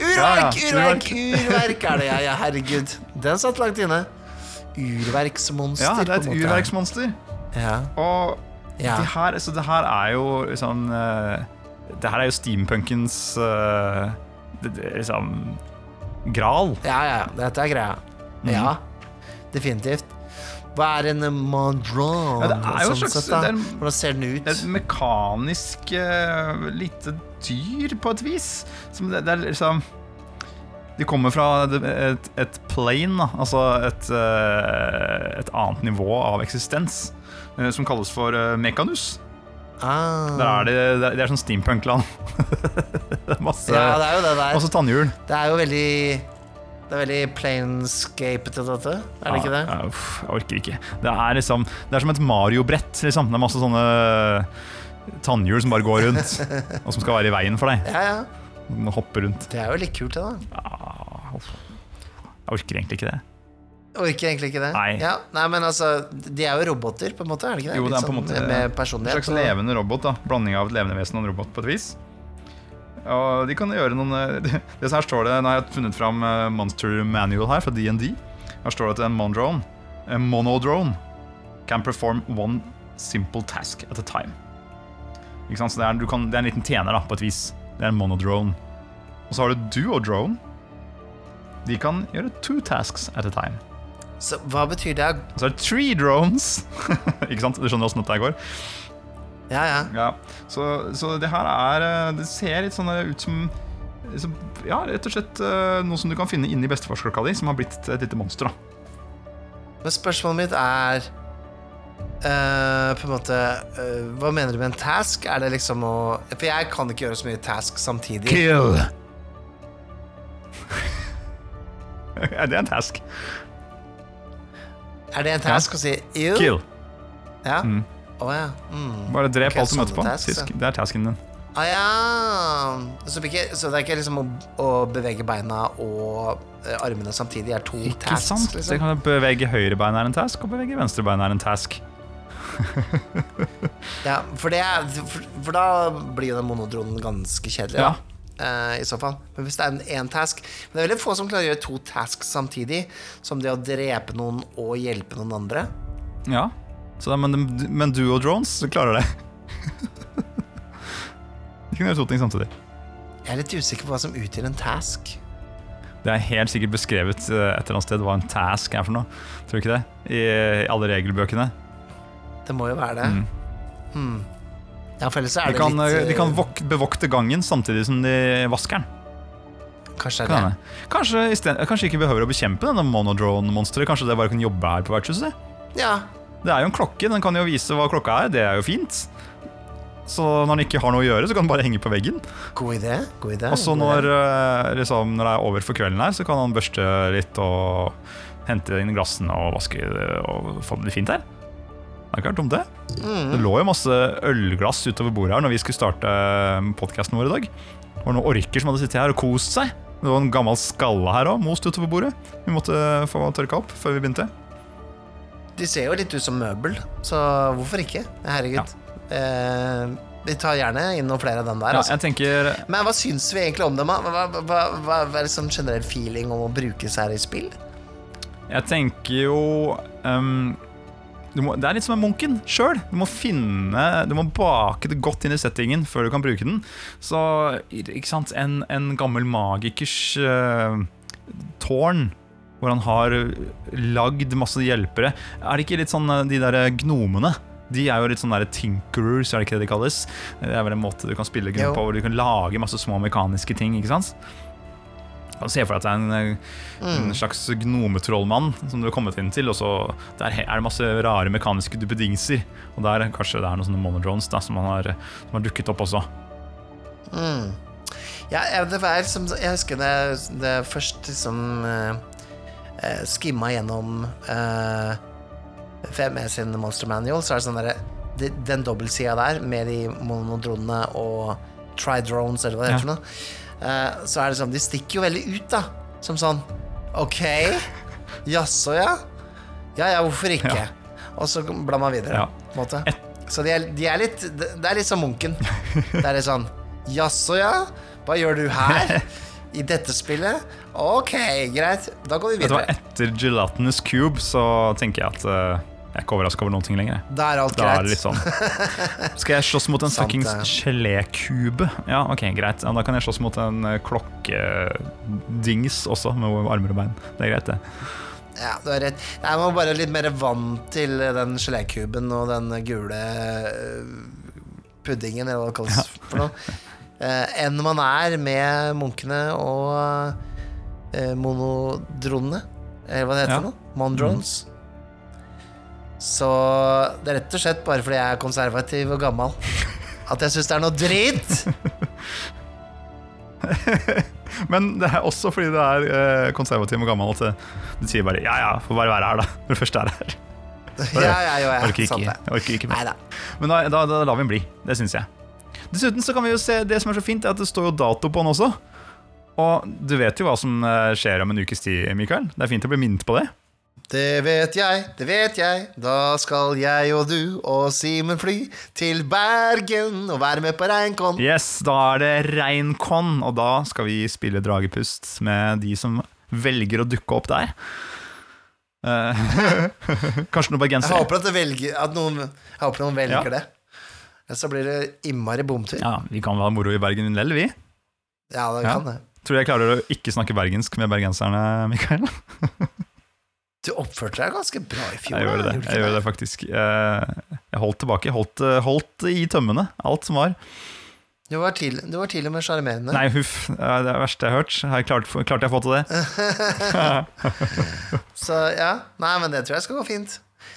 Urverk, Ja, ja, urverk, urverk er det, ja, ja, herregud. Den satt langt inne. Urverksmonster, Ja, det er et en urverksmonster. Ja, Og ja. de her, så det her er jo sånn eh, Det her er jo steampunkens uh, det, det, liksom Gral. Ja, ja, dette er greia. Mm. Ja, definitivt. Hva er en mandron? Ja, det er jo sånn slags- sett, det er Hvordan ser den ut? Et mekanisk uh, lite dyr, på et vis. Som det, det er liksom De kommer fra et, et, plane, da. altså et, eh, et annet nivå av eksistens, eh, som kalles for mekanus. Ah. Der er det, det er- sånn steampunk-land. Det er masse, Ja, det er jo det der. masse tannhjul. Det er jo veldig Det er veldig planescapete, dette. Er det ikke det? Ja, ja, uff, jeg orker ikke. Det er liksom Det er som et Mario-brett. Liksom. Det er masse sånne tannhjul som bare går rundt, og som skal være i veien for deg. Ja, ja. Hoppe rundt. Det er jo litt kult, det, da. Ja. Jeg orker egentlig ikke det. Orker egentlig ikke det. Nei. Ja, nei, men altså, de er jo roboter, på en måte. Er det ikke det? Jo, det er på en måte sånn, med En slags levende robot. da Blanding av et levende vesen og en robot på et vis. Og de kan gjøre noen eh, det, som Her står det Nå har jeg funnet fram eh, Monster Manual her fra DND. Her står det at en mondrone, en monodrone, can perform one simple task at a time. Ikke sant? Så det er, du kan, det er en liten tjener, da, på et vis. Det er en monodrone. Og så har du duodrone. De kan gjøre two tasks at a time. Så hva betyr det? Så er det tree drones. ikke sant? Du skjønner åssen dette går? Ja, ja. Ja, så, så det her er eh, Det ser litt sånn ut som som, Ja, rett og slett eh, noe som du kan finne inni bestefarsklokka di, som har blitt et lite monster. da Men spørsmålet mitt er uh, På en måte uh, Hva mener du med en task? Er det liksom å For jeg kan ikke gjøre så mye task samtidig. Kill! ja, det er en task. Er det en task å si ew? Kill. Ja? Mm. Oh, ja. Mm. Bare drep okay, alt du møter på. Task, Det er tasken din. Ah, ja. Så, ikke, så det er ikke liksom å, å bevege beina og uh, armene samtidig er to Ikke tasks? sant? Det kan kan Bevege høyrebein er en task, og bevege venstrebein er en task. Ja, for, det er, for, for da blir jo den monodronen ganske kjedelig. Ja. Da. Eh, I så fall. Men hvis det er en, en task Men det er veldig få som klarer å gjøre to tasks samtidig, som det å drepe noen og hjelpe noen andre. Ja. Så, men, men duo drones klarer det. De kan gjøre to ting samtidig. Jeg er litt usikker på hva som utgjør en task. Det er helt sikkert beskrevet eh, et eller annet sted hva en task er for noe. Tror du ikke det? I, i alle regelbøkene. Det må jo være det. Mm. Hmm. Ja, for ellers er De det kan, litt de kan eh, vok bevokte gangen samtidig som de vasker den. Kanskje det er det. Kanskje, sted- kanskje ikke behøver å bekjempe denne monodrone-monsteret. Kanskje det bare kan jobbe her på vertshuset? Ja. Det er jo en klokke, den kan jo vise hva klokka er. Det er jo fint. Så når den ikke har noe å gjøre, så kan den bare henge på veggen. God idé. God idé. Og så når, eh, liksom, når det er over for kvelden her, så kan han børste litt og hente inn glassene og vaske og få det fint her. Det er ikke dumt, det. Mm. Det lå jo masse ølglass utover bordet her når vi skulle starte podkasten vår i dag. Det var noen orker som hadde sittet her og kost seg. Det var en gammel skalle her òg, most utover bordet. Vi måtte få tørka opp før vi begynte. De ser jo litt ut som møbel, så hvorfor ikke? Herregud. Eh, vi tar gjerne inn noen flere av den der. Ja, altså. jeg tenker Men hva syns vi egentlig om dem? Hva, hva, hva, hva, er liksom generell feeling om å brukes her i spill? Jeg tenker jo um, må, Det er litt som en munken sjøl. Du må finne Du må bake det godt inn i settingen før du kan bruke den. Så ikke sant, en, en gammel magikers uh, tårn hvor han har lagd masse hjelpere Er det ikke litt sånn eh, de der gnomene? De er jo litt sånn der tinkerers, er det ikke det de kalles? Det er vel en måte du kan spille gnom på, hvor du kan lage masse små mekaniske ting. ikke sant? Og Se for deg at det er en, eh, Mm. en slags gnometrollmann som du har kommet inn til. Og så Der er det masse rare mekaniske duppedingser. Og der kanskje det er noen sånne monodrones da, som, har, som har dukket opp også. Mm. Ja, ja, det var som Jeg husker det, det først liksom eh, skimma gjennom eh, FME sin Monster Manual, så er det sånn derre Den dobbeltsida der med de monodronene og tridrones, eller hva det Ja. heter for noe, eh, så er det sånn De stikker jo veldig ut, da. Som sånn OK, jaså, ja? Ja ja, hvorfor ikke? Ja. Og så blar man videre. Ja. Måte. Så de er, de er litt Det er litt som Munken. Det er litt sånn Jaså, ja? Hva gjør du her? I dette spillet? Ok, greit. Da går vi videre. Etter Gelatinous Cube så tenker jeg at eh, Jeg er ikke overraska over noen ting lenger. Da er alt Da er greit. det litt sånn Skal jeg slåss mot en fuckings gelékube? Ja, ok, greit. Ja, da kan jeg slåss mot en eh, klokkedings også, med armer og bein. Det er greit, det. Ja, du har rett. Jeg må bare litt mer vant til den gelékuben og den gule puddingen, eller hva det kalles for noe, eh, enn man er med munkene og eh, monodronene. Eller hva det heter Ja. nå? Mondrones. Mondrones. Så det er rett og slett bare fordi jeg er konservativ og gammel at jeg syns det er noe dritt. Men det er også fordi du er eh, konservativ og gammel at du sier bare ja ja, får bare være her, da. Når du først er her. ja, ja, jo, ja. Orker ikke, det. orker ikke mer. Men da, da, da lar vi den bli. Det syns jeg. Dessuten så kan vi jo se Det som er så fint, er at det står jo dato på den også. Og du vet jo hva som eh, skjer om en ukes tid, Mikael. Det er fint å bli minnet på det. Det vet jeg, det vet jeg. Da skal jeg og du og Simen fly til Bergen og være med på Reinkon. Yes, da er det Reinkon, og da skal vi spille Dragepust med de som velger å dukke opp der. Eh, kanskje noen Jeg håper at, velger, at noen, jeg håper noen velger Ja. det. Ellers så blir det innmari bomtur. Ja, Ja, vi kan ha moro i Bergen lell, vi. det Ja. kan det. Tror du jeg klarer å ikke snakke bergensk med bergenserne, Mikael. Du oppførte deg ganske bra i fjor. Jeg gjorde det, jeg gjorde det faktisk. Eh, Jeg holdt tilbake. Holdt, eh, holdt i tømmene, alt som var. Du var til, du var til og med sjarmerende. Nei, huff. Det er det verste jeg har hørt. Har jeg klart, klarte jeg å få til det? Så ja, nei, men det tror jeg skal gå fint.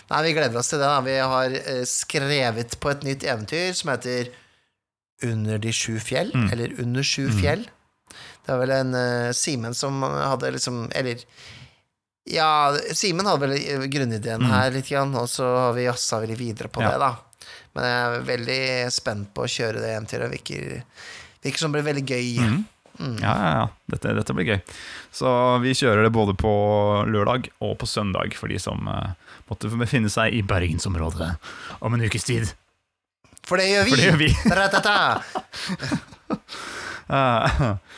Nei, vi gleder oss til det. da Vi har eh, skrevet på et nytt eventyr som heter Under de sju fjell, Mm. eller Under sju fjell. Det var vel en uh, Simen som hadde liksom Eller ja, Simen hadde vel eh, grunnideen her litt, grann, og så har vi jazza veldig videre på Mm. Ja. det, da. Men jeg er veldig spent på å kjøre det hjem til deg. Virker, virker som det blir veldig gøy. Mhm. Ja, ja, ja. Dette, dette blir gøy. Så vi kjører det både på lørdag og på søndag for de som uh, måtte befinne seg i bergensområdet om en ukes tid. For det gjør vi! For det gjør vi.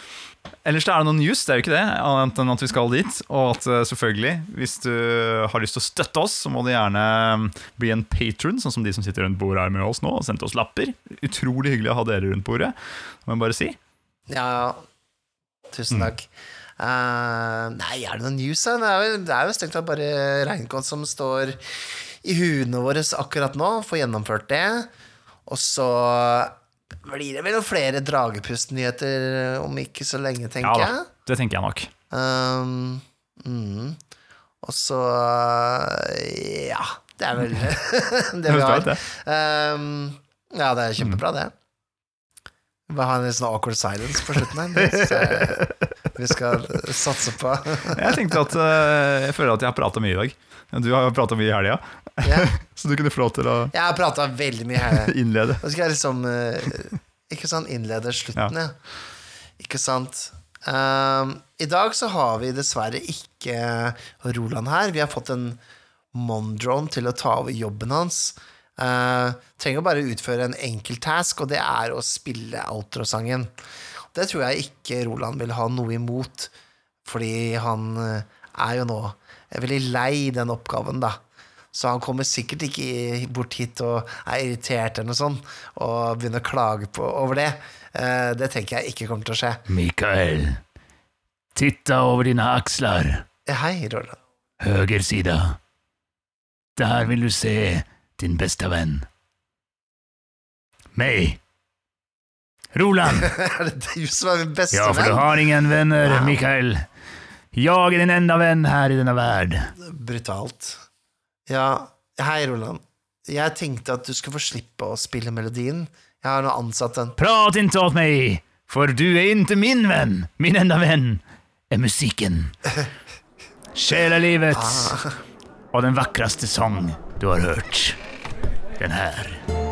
Ellers er det noen news, det er jo ikke det, annet enn at vi skal dit. Og at eh, selvfølgelig, hvis du har lyst til å støtte oss, så må du gjerne mm, bli en patron, sånn som de som sitter rundt bordet her med oss nå, og sendte oss lapper. Utrolig hyggelig å ha dere rundt bordet, må jeg bare si. Ja, tusen takk. Eh, nei, er det noen news? Det er jo, det er jo strengt tatt bare Reinkon som står i huene våre akkurat nå. Får gjennomført det. Og så blir det vel noen flere Dragepust-nyheter om ikke så lenge, tenker da, Ja, det tenker jeg nok. Um, mm. Og så Ja, det er vel det vi har. Um, ja, det er kjempebra, det. Vi bare ha en litt sånn awkward silence på slutten her. Jeg vi skal satse på. Jeg tenkte at eh, Jeg føler at jeg har prata mye i dag. Du har prata mye i helga, Ja. så du kunne få lov til å Jeg har prata veldig mye her. innlede. Nå skal jeg liksom eh, Ikke sånn innlede slutten, ja. Ikke sant? Um, I dag så har vi dessverre ikke Roland her. Vi har fått en Mondrone til å ta over jobben hans. Uh, trenger bare utføre en enkel task, og det er å spille outrosangen. Det tror jeg ikke Roland vil ha noe imot, fordi han eh, er jo nå er veldig lei den oppgaven, da. Så han kommer sikkert ikke bort hit og er irritert eller noe sånt, og begynner å klage på, over det. Eh, det tenker jeg ikke kommer til å skje. Mikael, titta over dine axlar. Eh, Hei, Roland. Höger side. Der vil du se din beste venn. Mig. Roland. Er det du som er min beste venn? Ja, for du har ingen venner, Wow. Mikael. Jeg er din enda venn her i denne verden. Brutalt. Ja, hei, Roland. Jeg tenkte at du skulle få slippe å spille melodien. Jeg har nå ansatt en Prat inte åt mig, for du er inte min venn. Min enda venn er musikken. musiken. Ah. Og den vakreste sang du har hørt. Den här.